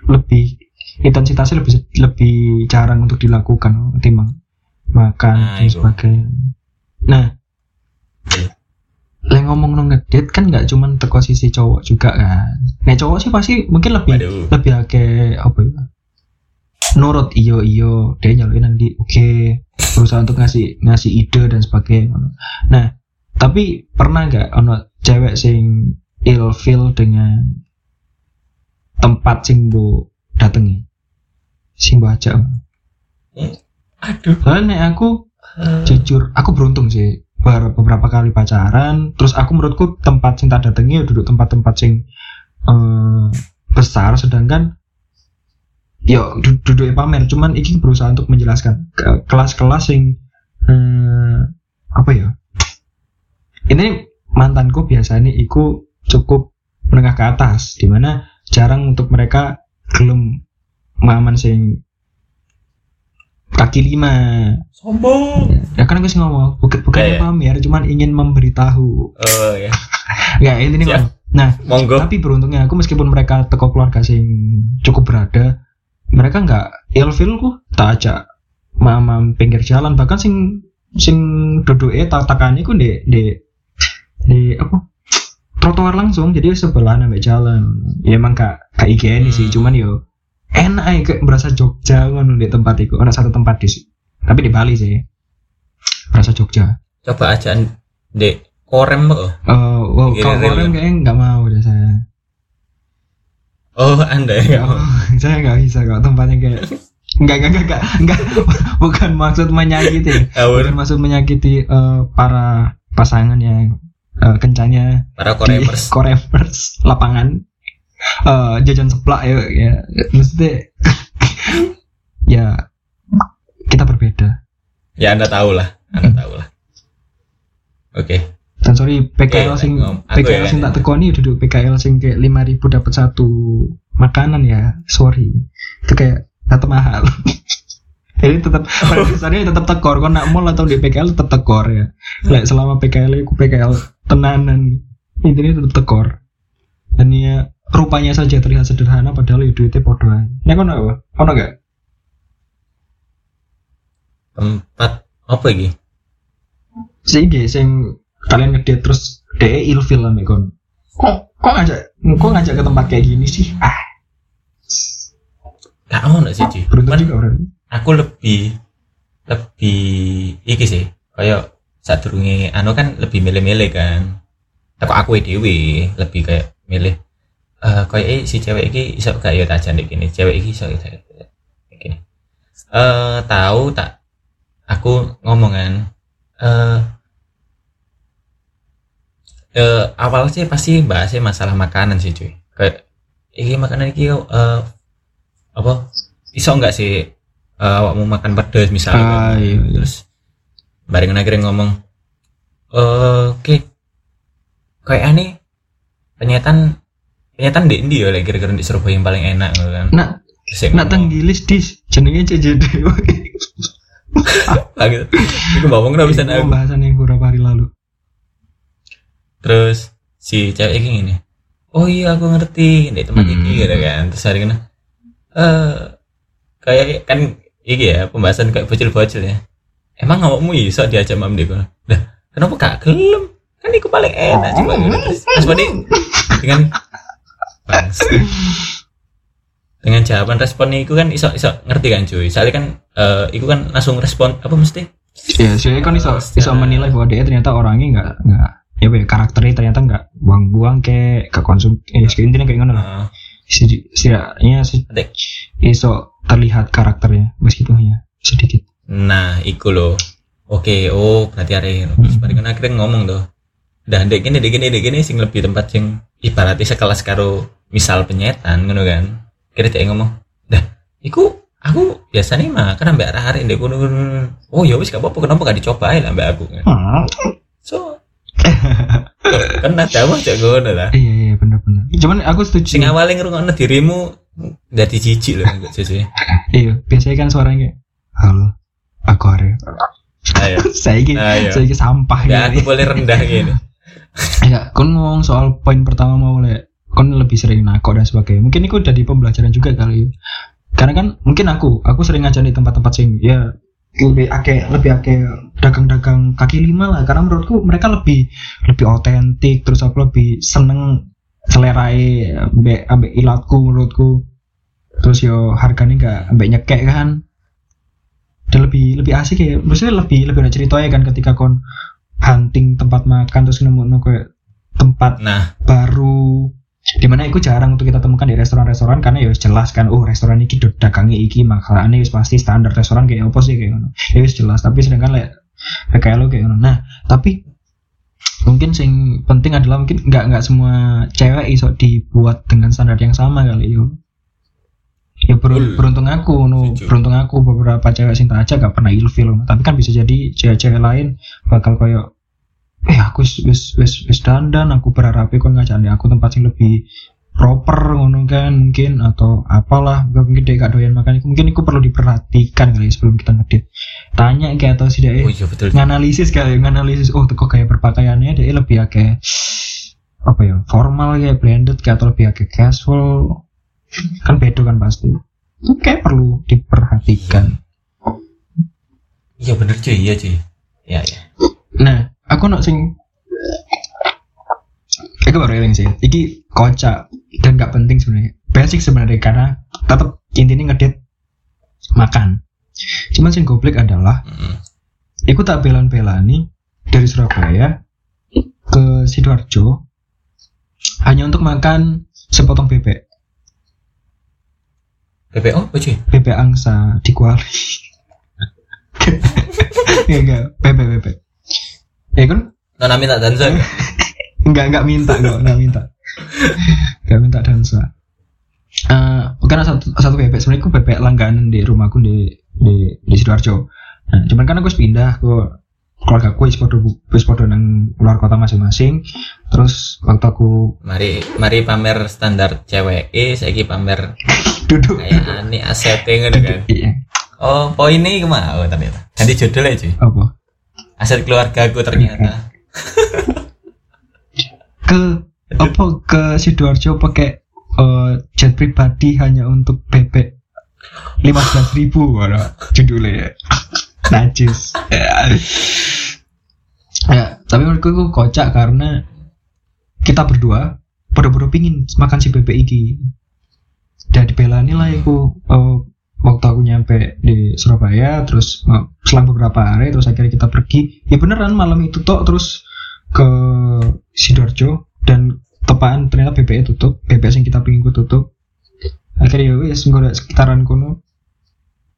lebih intensitasnya lebih lebih jarang untuk dilakukan ketimbang makan Nah, dan sebagainya. Nah lah ngomong no ngedit kan nggak cuman teko sisi cowok juga kan. Nah cowok sih pasti mungkin lebih Waduh. lebih akeh apa ya nurut iyo iyo dia nyaluin nanti oke berusaha untuk ngasih ngasih ide dan sebagainya. Nah tapi pernah nggak ono cewek sing ilfil dengan tempat sing bu datengi sing bu ajak aduh. Nek aku eh, jujur aku beruntung sih. Ber- beberapa kali pacaran terus aku menurutku tempat sing tak datangi ya duduk tempat-tempat sing eh, besar sedangkan ya du- duduk pamer. Cuman iki berusaha untuk menjelaskan ke- kelas-kelas sing eh, apa ya? Ini mantanku biasanya iku cukup menengah ke atas di mana jarang untuk mereka belum maman sing kaki lima. Sombong. Ya kan aku sih ngomong bukan bukan Iya, iya. pamer cuman ingin memberitahu. Oh ya [LAUGHS] ya ini Siap. Bang. nah monggo. tapi beruntungnya aku meskipun mereka teko keluarga sing cukup berada mereka nggak ilfil ku. Tak ajak mama pinggir jalan. Bahkan sing sing duduk eh tak takani ku di di di apa? Trotoar langsung. Jadi sebelah nambah jalan. Ya emang kak kak IGN sih. Hmm. cuman yo enak aja kayak berasa Jogja ngono di tempat itu ada satu tempat di tapi di Bali sih. Berasa Jogja. Coba aja dek. Korem kok. Eh, wow, kalau rel. orang kayaknya nggak mau deh saya. oh anda ya? Oh, [LAUGHS] saya nggak bisa kok tempatnya kayak nggak nggak nggak nggak nggak. [LAUGHS] Bukan maksud menyakiti, [LAUGHS] bukan maksud menyakiti eh, para pasangan yang eh, kencanya para koremers. Koremers lapangan eh, jajan seplak ya, ya. Maksudnya [LAUGHS] ya kita berbeda. Ya Anda tahu lah, Anda tahu lah. Oke. dan sorry PKL Oke, sing aku PKL ya, sing tak tekoni duduk PKL sing kayak 5000 dapat satu makanan ya. Sorry. Itu kayak tetap mahal. [LAUGHS] Jadi tetap pada [LAUGHS] dasarnya tetap tekor. Kau nak mall atau di PKL tetap tekor ya. Lek selama PKL itu PKL tenanan intinya tetap tekor. Dan ya rupanya saja terlihat sederhana padahal ya duitnya podo ae. Nek kono apa? Kono gak? Tempat apa lagi? Sing sing kalian ngedate terus DE ilfil lah kon. Kok kok ngajak kok ngajak ke tempat kayak gini sih? Ah, Gak ono sih, Ci. beruntung juga orang. aku lebih lebih iki sih. Kayak saat anu kan lebih milih-milih kan. Tapi aku dewe lebih kayak milih eh kayak si cewek iki iso gak ya tak jandek gini. Cewek iki iso gak ya gini. Eh tahu tak aku ngomong kan eh eh awal sih pasti bahasnya masalah makanan sih cuy kayak iki makanan iki eh apa iso enggak sih eh, awakmu makan pedes misalnya Ah, iya, iya. terus bareng akhirnya ngomong eh oke kayak aneh penyetan penyetan di Indi ya like, kira-kira di Surabaya yang paling enak gitu kan. Nak nak ngomong, tenggilis dis. Jenenge CJD. gitu. [LAUGHS] Iku ngomong kenapa bisa aku pembahasan yang beberapa hari lalu. terus si cewek ini gini. Oh iya aku ngerti. Di tempat Hmm. ini gitu kan. Terus hari kena eh kayak kan iki ya pembahasan kayak bocil-bocil ya. Emang awakmu iso diajak mam deko dah kenapa gak gelem? Kan iku paling enak coba terus pas dengan dengan jawaban respon itu kan iso iso ngerti kan cuy soalnya kan eh iku kan langsung respon apa mesti Ya, soalnya kan iso iso menilai bahwa dia ternyata orangnya nggak nggak ya apa ya, karakternya ternyata nggak buang-buang kayak ke konsum eh intinya kayak ngono lah. Sedi- Setidaknya se- Adek. iso terlihat karakternya meskipun hanya sedikit. Nah, iku loh. Oke, oh berarti hari terus Hmm. akhirnya ngomong tuh. Dah dek gini, dek gini, dek gini sing lebih tempat sing ibaratnya sekelas karo misal penyetan ngono kan. Kira dia ngomong, "Dah, iku aku biasanya mah kan ambek arah hari kono. Oh ya wis gak apa-apa kenapa gak dicoba lah aku kan. So [LAUGHS] kan ada mah cek ngono lah. Iya iya benar-benar. Cuman aku setuju. Sing awalnya ngrungokno dirimu dadi jijik loh enggak sih. Iya biasanya kan suaranya halo aku. Ayo. saya ini saya ini sampah Ya gini. aku boleh rendah gini. Ya, kon ngomong soal poin pertama mau le, kon lebih sering nakok dan sebagainya. Mungkin itu di pembelajaran juga kali. Karena kan mungkin aku, aku sering ngajar di tempat-tempat sing ya lebih ake lebih ake dagang-dagang kaki lima lah. Karena menurutku mereka lebih lebih otentik. Terus aku lebih seneng selerai ambek ambek ilatku menurutku. Terus yo harganya nggak ambek nyekek kan. Dan lebih lebih asik ya. Maksudnya lebih lebih ada ceritanya kan ketika kon hunting tempat makan terus nemu kayak tempat Nah, baru. Di mana itu jarang untuk kita temukan di restoran-restoran karena ya jelas kan oh restoran ini dagangi iki makanannya pasti standar restoran kayak apa sih kayak ngono. Ya jelas tapi sedangkan lek kayak lo kayak ngono. Nah tapi mungkin sing penting adalah mungkin nggak nggak semua cewek iso dibuat dengan standar yang sama kali yo ya beruntung aku no Setuju. beruntung aku beberapa cewek sing tak aja gak pernah ilfil tapi kan bisa jadi cewek-cewek lain bakal kayak eh aku wis wis wis, dandan aku berharap kon ngajak aku tempat sing lebih proper ngono kan mungkin atau apalah. Mungkin dia gak doyan makan mungkin itu perlu diperhatikan kali sebelum kita ngedit. Tanya kayak atau sih dia oh iya betul. nganalisis kali nganalisis oh kok kayak berpakaiannya dia lebih kayak apa ya formal kayak blended kayak atau lebih kayak casual kan beda kan pasti itu kayak perlu diperhatikan Iya bener cuy, iya cuy. Iya iya. nah aku nak sing Aku baru eling sih. Iki kocak dan gak penting sebenarnya. Basic sebenarnya karena tetap intinya ngedit makan. Cuman sing goblok adalah Mm. Iku tak belan-belani dari Surabaya ke Sidoarjo hanya untuk makan sepotong bebek, PPO apa cuy? bebek angsa di Kuali. [LAUGHS] ya enggak, bebek bebek. Ya kan Nona minta dansa. [LAUGHS] enggak enggak minta enggak enggak minta. Enggak minta dansa. Eh karena satu satu bebek sebenarnya aku bebek langganan di rumahku di di di sidoarjo nah, cuman kan aku wis pindah ke keluarga aku wis podo wis podo nang luar kota masing-masing. Terus waktu aku mari mari pamer standar cewek eh saiki pamer duduk. kayak ani aset ngono kan. iya. Oh poin ini ke mana oh, ternyata. Ganti judul aja cuy apa? Aset keluarga aku ternyata. [LAUGHS] Ke apa ke sidoarjo pakai eh, jet pribadi hanya untuk bebek lima belas ribu judulnya. ya najis. [LAUGHS] Ya. tapi menurutku itu kocak karena kita berdua bodoh-bodoh pingin makan si bebek iki. Dan dibelani lah aku eh, waktu aku nyampe di Surabaya terus eh, selang beberapa hari terus akhirnya kita pergi. Ya beneran malam itu tok terus ke Sidoarjo dan tepaan ternyata BPE tutup BPE yang kita pingin ku tutup. Akhirnya ya wes sekitaran kono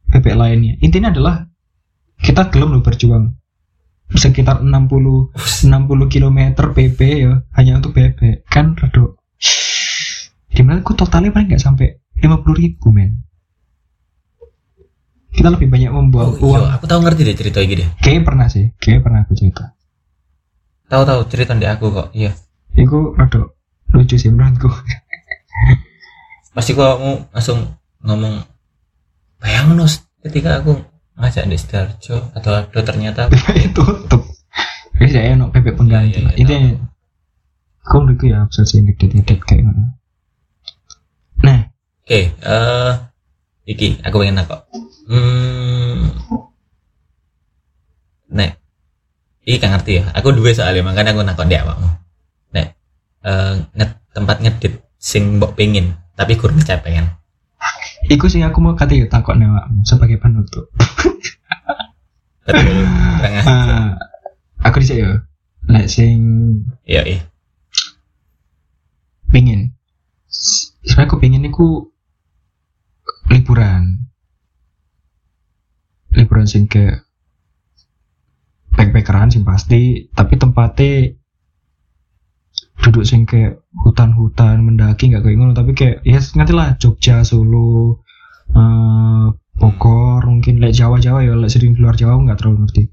BPE lainnya. Intinya adalah kita gelem loh berjuang. Sekitar 60 60 km PP ya hanya untuk BPE kan redo di mana aku totalnya paling nggak sampai 50 ribu men. Kita lebih banyak membuang oh, uang. iya, aku tahu ngerti deh cerita ini deh. Kayaknya pernah sih kayaknya pernah aku cerita. Tahu tahu cerita di aku kok iya. Itu rada lucu sih menurutku. Pasti kok kamu langsung ngomong bayang nus ketika aku ngajak di Sidoarjo atau ada ternyata [LAUGHS] itu tutup. Wis ya ono bebek pengganti. Iya, iya, iya, itu kau menurutku ya sih ngedit-ngedit kayak ngono? Nah. Oke eh iki aku pengen nakok hmm. Nek iki kan ngerti ya. Aku dua soalnya makanya aku nakok dia awakmu nek eh nge- tempat ngedit sing mbok pengin tapi kurang kecapean Iku sih aku mau kata ya takut nih sebagai penutup. [LAUGHS] Ah, aku bisa ya. Lek sing iya iya pingin. Sebenarnya aku pingin iku liburan. Liburan sing ke backpackeran sing pasti, tapi tempatnya duduk sing kayak hutan-hutan mendaki nggak kayak ngono. Tapi kayak ya ngerti lah Jogja Solo eh Bogor mungkin lek Jawa Jawa ya lek sering keluar Jawa nggak terlalu ngerti.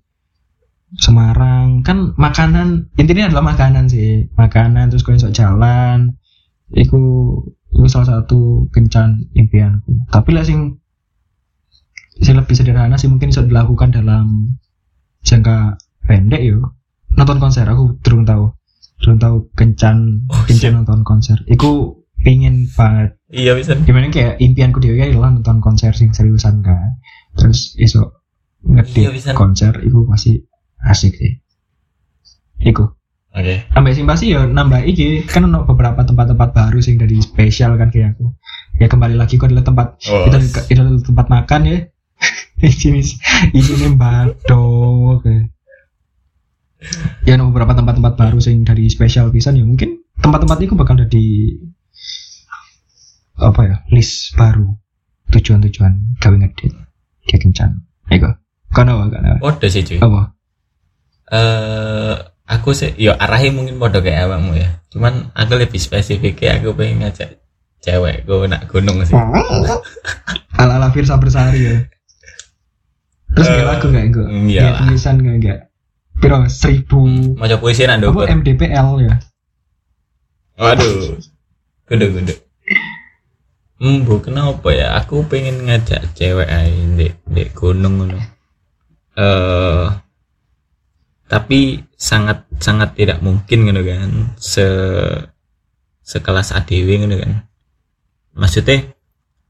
Semarang kan makanan intinya adalah makanan sih. Makanan terus kau jalan itu itu salah satu kencan impianku. Tapi lek sing sing lebih sederhana sih mungkin bisa dilakukan dalam jangka pendek yo. Nonton konser aku belum tahu belum tahu kencan Oh, kencan nonton konser. Iku pingin banget. Iya bisa. Gimana kayak impianku dewe adalah nonton konser sing seriusan kan. Terus iso Iya, ngedit bisa. konser iku masih asik sih. Iku. Oke. Sampai sing pasti ya nambah iki. Kan ono beberapa tempat-tempat baru sing dari spesial kan kayak aku. Ya kembali lagi kok adalah tempat oh, itu, itu adalah tempat makan ya. [LAUGHS] Ini ini batok oke ya ono beberapa tempat-tempat baru sing dari spesial pisan ya mungkin tempat-tempat itu bakal jadi apa ya list baru. Tujuan-tujuan gawe ngedit kayak kencan. Ego kan apa apa Podo sih cuy. Apa? Eh aku sih yo arahnya mungkin podo kayak awakmu ya. Cuman aku lebih spesifiknya aku pengen ngajak cewek gue nak gunung sih. Ala ala Firsa Bersari ya. Terus Eh, kayak lagu gak gue iya. Tulisan gak gak Piro seribu mau puisi nak apa MDPL ya? Waduh. Kudu kudu hmm bu kenapa ya? Aku pengen ngajak cewek aja di di gunung ngono. Eh tapi sangat sangat tidak mungkin gitu kan? Se sekelas ADW gitu kan? Maksudnya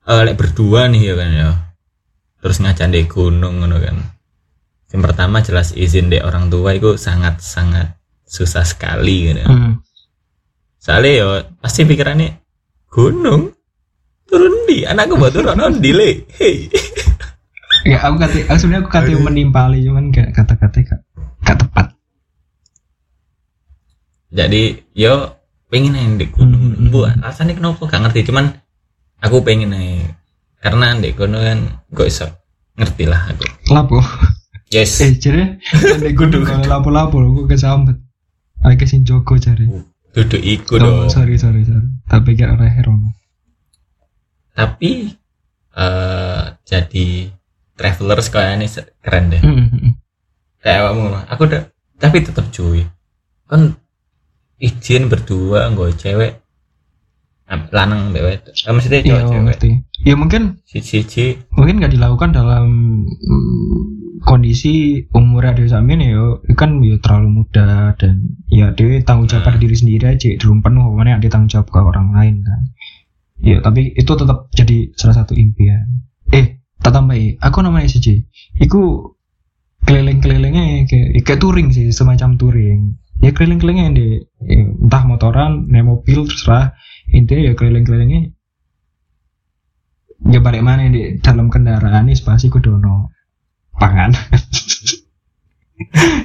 eh lek berdua nih ya kan ya? Terus ngajak di gunung gitu kan yang pertama jelas izin dek orang tua itu sangat sangat susah sekali gitu. Hmm. soalnya yo pasti pikirannya gunung? Turun di anakku buat turun non di le? Hei. Ya aku kata aku sebenarnya aku kata menimpali cuman gak kata-kata gak, gak tepat. Jadi yo pengen aja di gunung. Hmm. bu alasannya kenapa? Gak ngerti cuman aku pengen aja karena di gunung kan gue iso. Ngerti lah aku. Lapo yes. Eh ada gunung kalau lapo-lapo gue kesambet Aku ke sini Joko cari duduk ikut oh, dong. sorry sorry sorry. Tapi pikir orang hero tapi eh jadi travelers kayak ini se- keren deh. Hmm, hmm, hmm. kayak awakmu aku udah tapi tetap cuy. Kan izin berdua nggak cewek. Lanang mbak wedok. Ah, maksudnya Iya, cowok cewek. ngerti. Ya mungkin si cici mungkin nggak dilakukan dalam mm, kondisi umur dia samin ya yo, kan ya terlalu muda dan ya dia tanggung jawab pada Nah. diri sendiri aja belum penuh mana ada tanggung jawab ke orang lain kan. Ya tapi itu tetap jadi salah satu impian. Eh tak tambahi aku namanya SJ iku keliling-kelilingnya kayak kayak touring sih semacam touring. Ya keliling-kelilingnya ya, entah motoran naik mobil terserah. Intinya ya keliling-kelilingnya ya balik mana di dalam kendaraan ini spasi kudono pangan. [LAUGHS]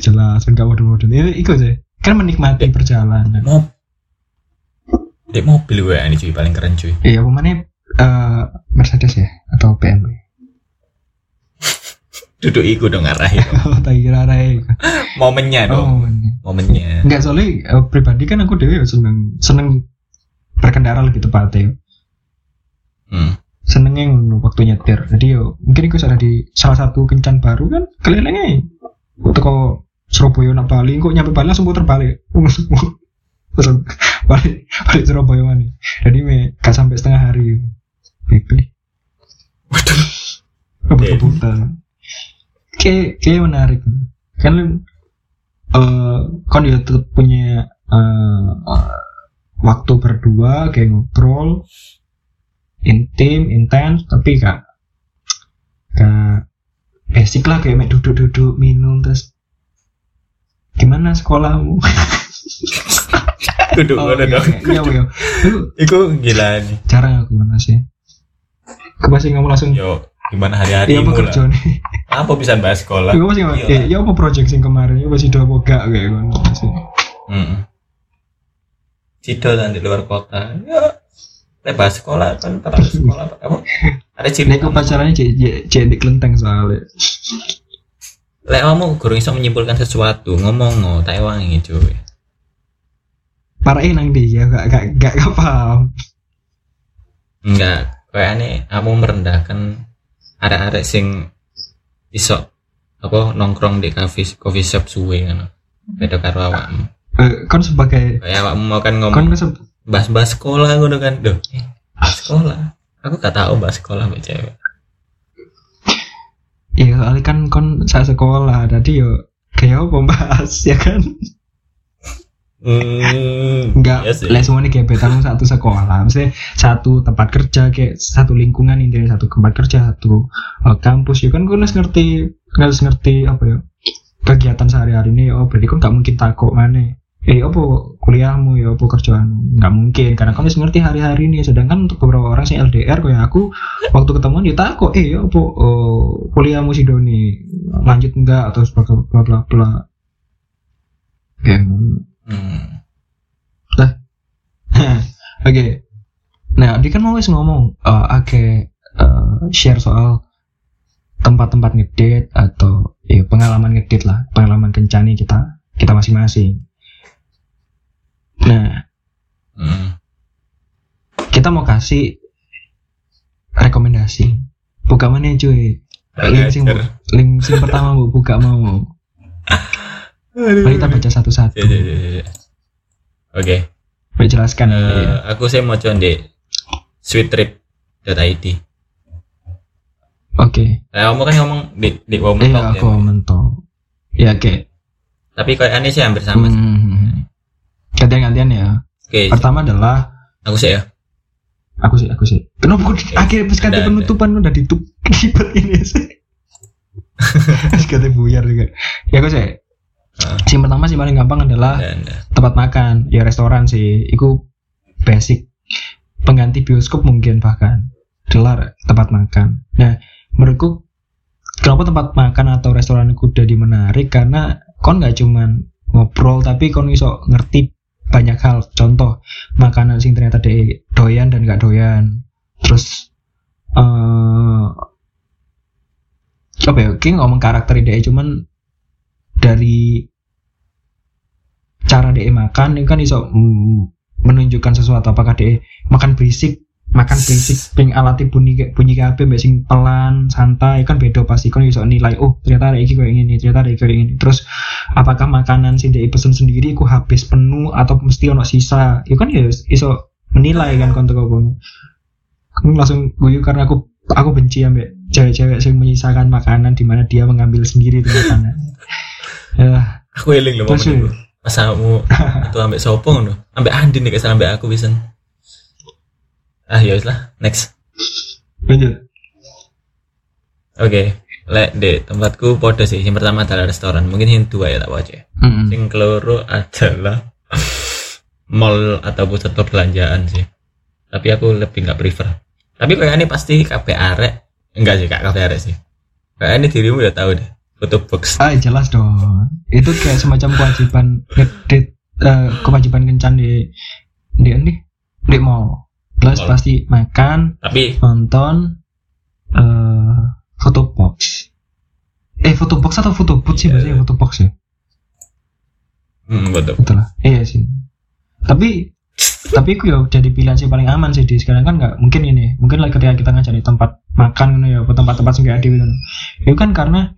Jelas kan kamu dulu dulu itu sih. Kan menikmati perjalanan. Mau di mobil gue ini cuy paling keren cuy. Iya pemane eh Mercedes ya atau BMW. [LAUGHS] Duduk iku dong ngarahin [LAUGHS] oh tak kira rai momennya dong. oh ini. momennya. Enggak soalnya eh, pribadi kan aku dewe seneng seneng berkendara lebih tepatnya. Hmm. Senengnya ngono waktu nyetir. Jadi yo mungkin itu ada di salah satu kencan baru kan kelilingnya waktu kok Surabaya nak Bali kok nyampe Bali langsung puter balik. [LAUGHS] Terus balik balik Surabaya mana. Jadi me gak sampai setengah hari. Bebe waduh. Puter-puter kayak kayak menarik. Kan eh kan dia tetap punya eh, eh, waktu berdua kayak ngobrol intim intens tapi kak kak basic lah kayak duduk-duduk minum terus gimana sekolahmu? [LAUGHS] Duduk Oh, iya, dong. iya iya Itu iku gila nih jarang aku mana sih. Aku pasti ngomong langsung yo gimana hari-hari iya apa kerja nih apa bisa bahas sekolah? Gue masih ngomong, Iya. eh, ya apa project sing kemarin, ya masih dua gak kayak gitu. Masih. hmm. Cido dan di luar kota. Ya Lek bahas sekolah kan terlalu sekolah apa ada Nek ciri aku pacarannya cek cek cek di kelenteng soalnya. lek kamu gurung iso menyimpulkan sesuatu ngomong no tak wangi cuy. Parahin nang dia gak gak gak, gak paham. enggak kayak aneh kamu merendahkan arek-arek sing iso apa nongkrong di coffee coffee shop suwe kan beda karo awakmu. Eh, kan sebagai kayak awakmu mau kan ngomong. kan bahas-bahas sekolah ngono kan. Duh, eh, sekolah. Aku gak tahu bahas sekolah mbak cewek. Iya soalnya kan kon saya sekolah, jadi yo kayak apa bahas ya kan? hmm, Enggak, iya sih. les semua nih kayak betamu satu sekolah, maksudnya satu tempat kerja kayak satu lingkungan intinya satu tempat kerja satu eh, kampus. Ya kan gue harus ngerti harus ngerti apa ya kegiatan sehari-hari ini oh berarti kan nggak mungkin takut mana eh apa kuliahmu ya apa kerjaan nggak mungkin karena kamu ngerti hari-hari ini sedangkan untuk beberapa orang sih LDR kayak aku waktu ketemuan dia takut eh apa oh, kuliahmu si Doni lanjut enggak atau sebagainya bla bla bla ngono. hmm. [LAUGHS] Oke. Nah, dia kan mau ngomong eh oke eh, share soal tempat-tempat ngedate atau ya pengalaman ngedate lah, pengalaman kencani kita kita masing-masing. Nah, Hmm. kita mau kasih rekomendasi. Buka mana cuy? Link sing, link sing pertama bu buka mau. Mari kita baca satu-satu. Ya, ya, ya. Oke, Baik jelaskan. eh, ya. aku saya mau coba di sweettrip.id. Oke. Nah, kamu kan ngomong di di Women Iya, Talk aku ya. Ya, oke. Tapi kayak aneh sih hampir sama. sih. Gantian-gantian ya. Oke, Pertama adalah aku sih ya. aku sih, aku sih. Kenapa kok akhirnya pas kata ada. penutupan udah ditutup ini sih. [LAUGHS] Pas kata buyar juga. Ya aku sih. Heeh. Yang pertama sih paling gampang adalah Dan tempat makan, ya restoran sih. Itu basic pengganti bioskop mungkin bahkan. Adalah tempat makan. Nah, menurutku kenapa tempat makan atau restoran itu jadi menarik karena kon nggak cuman ngobrol tapi kon iso ngerti banyak hal. Contoh makanan sing ternyata de doyan dan nggak doyan. Terus eh apa ya? King ngomong karakter ide cuman dari cara dia makan ini kan iso menunjukkan sesuatu apakah dia makan berisik makan basic ping alati bunyi kayak bunyi kabeh mbak sing pelan santai kan beda pasti. Kan iso nilai oh ternyata ada iki kayak gini ternyata ada iki kayak gini terus apakah makanan sing dia pesen sendiri ku habis penuh atau mesti ono sisa? Itu kan ya iso menilai kan kon teko kono. Aku langsung guyu karena aku aku benci ambek cewek-cewek yang menyisakan makanan di mana dia mengambil sendiri itu makanan. [LAUGHS] Ya. Aku eling Terus, momen itu. Pas kamu itu ambek sopo ngono. Ambek Andin nek kesal ambek aku pisan. Ah ya lah, next. lanjut Oke, lek di tempatku podo sih. Yang pertama adalah restoran. Mungkin yang dua ya tak wae. Mm-mm. Yang keloro adalah [LAUGHS] mall atau pusat perbelanjaan sih. Tapi aku lebih nggak prefer. Tapi kayak ini pasti kabeh arek. Enggak sih, kak kabeh arek sih. Kayak ini dirimu udah tahu deh. Foto box. Ah jelas dong. Itu kayak semacam kewajiban ngedit eh, kewajiban kencan di di di di mall. Plus pasti makan, Tapi nonton, eh foto box. Eh foto box atau foto booth sih Iya. biasanya foto box ya. hmm, betul. Betul lah. Iya sih. Tapi tapi itu ya jadi pilihan sih paling aman sih di sekarang kan nggak mungkin ini mungkin lah ketika kita ngajak di tempat makan gitu ya tempat-tempat sing gitu itu kan karena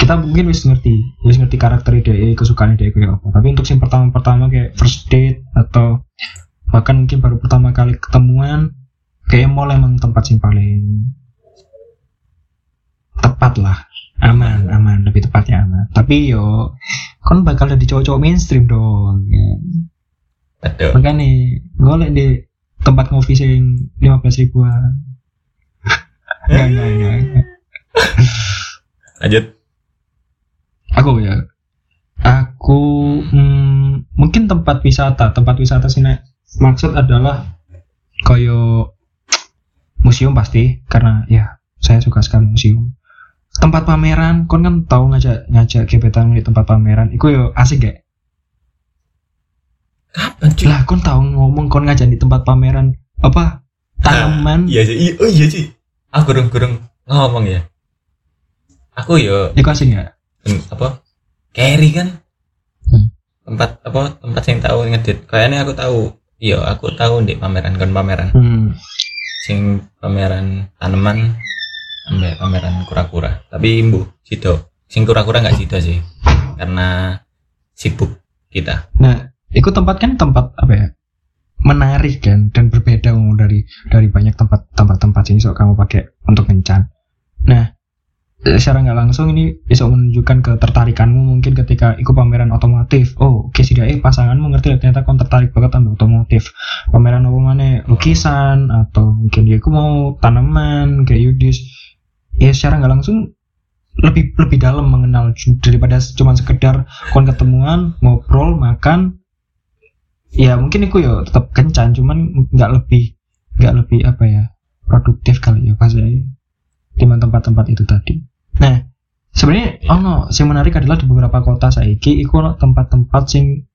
kita mungkin wis ngerti wis ngerti karakter ide kesukaan ide kayak apa tapi untuk yang pertama-pertama kayak first date atau bahkan mungkin baru pertama kali ketemuan kayak mall emang tempat sing paling tepat lah aman aman lebih tepatnya aman tapi yo kan bakal jadi cowok-cowok mainstream dong ya. Betul. makanya golek di tempat ngopi sing lima belas ribuan [LAUGHS] enggak enggak enggak. Lanjut. aku ya aku hmm, mungkin tempat wisata tempat wisata sini maksud adalah koyo museum pasti karena ya saya suka sekali museum tempat pameran kon kan tahu ngajak ngajak gebetan di tempat pameran itu yo asik gak Kapan cuy? lah kon tahu ngomong kon ngajak di tempat pameran apa tanaman Iya sih. Iya, Oh iya sih. Aku gurung-gurung ngomong ya. Aku yo itu asik gak Hmm, apa carry kan Hmm. tempat apa tempat yang tahu ngedit kayaknya aku tahu iya aku tahu di pameran kan pameran hmm. sing pameran tanaman ambek pameran kura-kura tapi imbu sido sing kura-kura nggak sido sih karena sibuk kita Nah, itu tempat kan tempat apa ya? Menarik kan dan berbeda dari dari banyak tempat tempat-tempat ini so kamu pakai untuk kencan. Nah, secara nggak langsung ini bisa menunjukkan ketertarikanmu mungkin ketika ikut pameran otomotif. Oh, oke sih eh pasanganmu ngerti lah, ternyata kau tertarik banget sama otomotif. Pameran apa mana lukisan atau mungkin dia mau tanaman kayak Yudis. Ya secara nggak langsung lebih lebih dalam mengenal daripada cuma sekedar kon ketemuan ngobrol makan ya mungkin itu ya tetap kencan cuman nggak lebih nggak lebih apa ya produktif kali ya pas saya di tempat-tempat itu tadi nah sebenarnya oh no yang menarik adalah di beberapa kota saiki ono tempat-tempat sing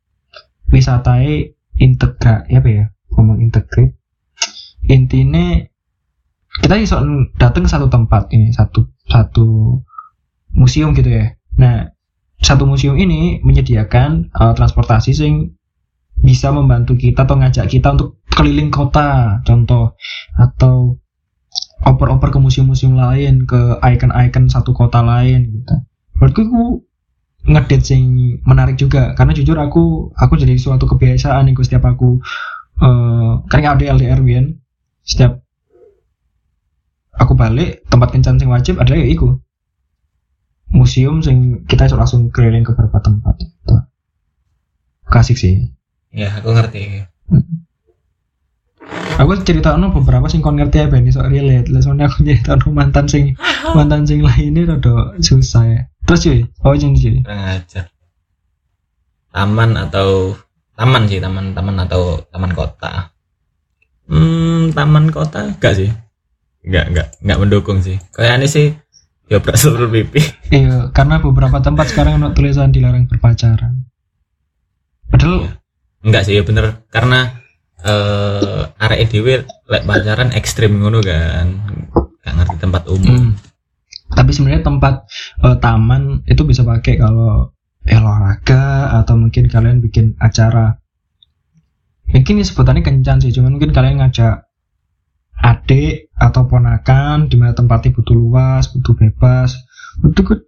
wisatae integra ya apa ya? Ngomong integrate. Intinya kita bisa datang satu tempat ini satu satu museum gitu ya. Nah satu museum ini menyediakan uh, transportasi sing bisa membantu kita atau ngajak kita untuk keliling kota contoh atau oper-oper ke museum-museum lain ke ikon-ikon satu kota lain gitu. Menurutku aku ngedit sing menarik juga. Karena jujur aku aku jadi suatu kebiasaan itu setiap aku eh karena ada LDR Wian setiap aku balik tempat kencan sing wajib adalah ya iku. Museum sing kita iso langsung keliling ke beberapa tempat gitu. kasih sih. Ya aku ngerti aku cerita no beberapa sing kon ngerti apa ini soal relate. Lah soalnya aku cerita no mantan sing [LAUGHS] mantan sing lainnya rada susah ya. Terus cuy oh cuy? Cuy ajar. Taman atau taman sih taman taman atau taman kota. Hmm taman kota enggak sih. Enggak enggak enggak mendukung sih. Kayak ini sih ya [LAUGHS] seluruh pipi. Iya karena beberapa tempat sekarang ono tulisan dilarang berpacaran. Padahal enggak sih ya bener. Karena eh area dhewe lek pacaran ekstrim ngono kan. Gak ngerti tempat umum. Hmm. Tapi sebenarnya tempat eh, taman itu bisa pakai kalau olahraga atau mungkin kalian bikin acara. Mungkin ini sebutannya kencan sih, cuman mungkin kalian ngajak adik atau ponakan di mana tempatnya butuh luas butuh bebas. Ke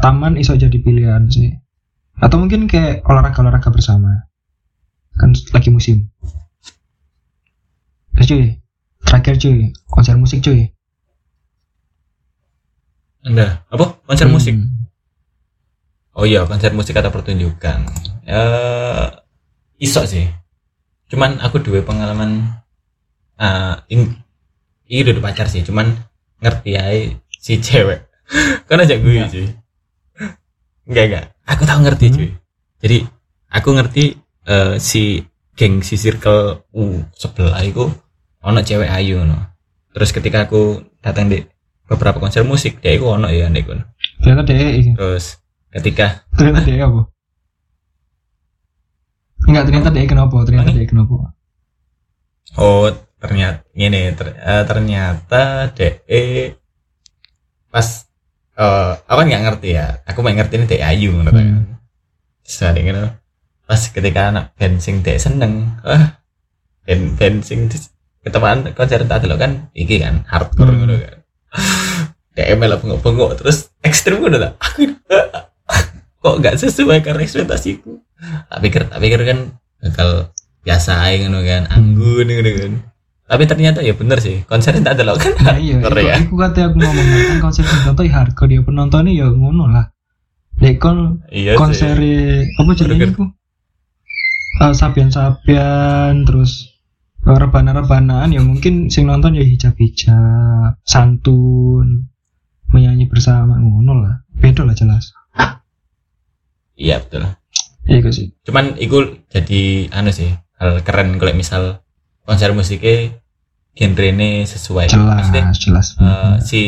taman iso jadi pilihan sih. Atau mungkin kayak olahraga olahraga bersama. Kan lagi musim Terus cuy terakhir cuy konser musik cuy Anda apa konser Hmm. musik? Oh iya konser musik atau pertunjukan. Eh iso sih. Cuman aku dua pengalaman eh ing ini udah pacar sih, cuman ngerti aja si cewek. [LAUGHS] kan aja gue Enggak. cuy. Enggak enggak. Aku tahu ngerti Hmm. cuy. Jadi aku ngerti eh, si geng si circle U sebelah itu ono cewek ayu no. Terus ketika aku datang di beberapa konser musik dia itu ono ya ndek kono. ternyata dia iki. Terus ketika ternyata dia apa enggak ternyata dia kenapa ternyata nih? dia kenapa oh ternyata gini ter- eh, ternyata DE pas eh aku kan nggak ngerti ya aku main ngerti ini DE Ayu kan Hmm. Ada ngono. Pas ketika anak bensing DE seneng ah ben bensing ketemuan konser tak delok kan iki kan hardcore Hmm. ngono kan. [LAUGHS] DE malah bengok-bengok terus ekstrim ngono lah. Aku [LAUGHS] kok nggak sesuai karena ekspektasiku? Tak pikir tak pikir kan bakal biasa aja ngono kan anggun ngono kan. Tapi ternyata ya bener sih konser tak delok kan. Nah iya, hardcore iku, ya. iku kata aku ngomong kan konser penonton ya harga dia penontonnya ya ngono lah. Dek kon iya konser apa jenenge iku? Eh, sapian-sapian terus eh, rebana-rebanaan ya mungkin sing nonton ya hijab-hijab, santun, menyanyi bersama ngono lah. Beda lah jelas. iya betul Iya iku sih. cuman itu jadi anu sih hal keren kalau misal konser musiknya genre ini sesuai Maksudnya, Jelas, jelas. eh, si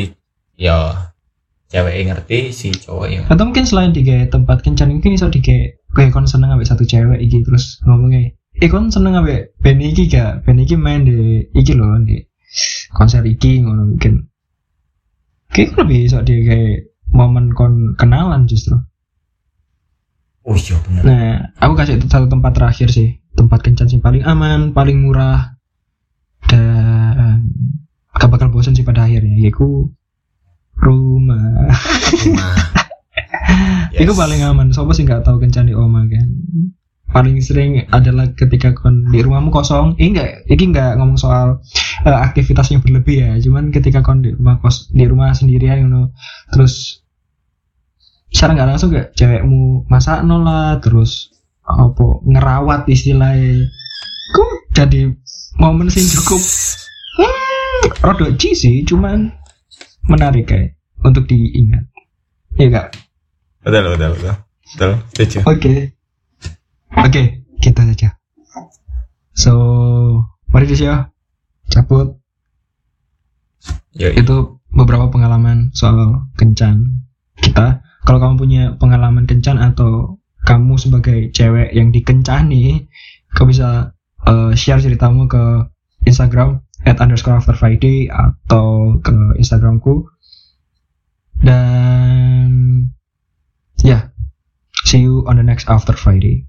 yo cewek ngerti si cowok yang Atau mungkin selain di tempat kencan mungkin iso di kayak kon seneng ambek satu cewek iki terus ngomongnya eh kon seneng ambek band iki gak? Band iki main di iki loh di konser iki ngono mungkin. Kayak lebih iso di kayak momen kon kenalan justru? Oh iya bener. Nah aku kasih satu tempat terakhir sih tempat kencan sih paling aman paling murah dan gak bakal bosan sih pada akhirnya yaitu rumah. Rumah [LAUGHS] [LAUGHS] Iku paling aman. Sopo sih nggak tahu kencan di oma kan. Paling sering adalah ketika kon di rumahmu kosong. Eh enggak, ini enggak ngomong soal eh, aktivitasnya berlebih ya. Cuman ketika kon di rumah kos di rumah sendirian you terus secara nggak langsung gak cewekmu masak lah terus apa ngerawat istilahnya kok jadi momen sing cukup hmm, rodok sih cuman menarik kayak untuk diingat Iya gak? Betul betul betul betul Oke. Oke, kita saja. So, mari ya cabut. yo Itu beberapa pengalaman soal kencan kita. Kalau kamu punya pengalaman kencan atau kamu sebagai cewek yang dikencani, kamu bisa eh, share ceritamu ke Instagram at underscore after Friday atau ke Instagramku. Dan ya, see you on the next after Friday.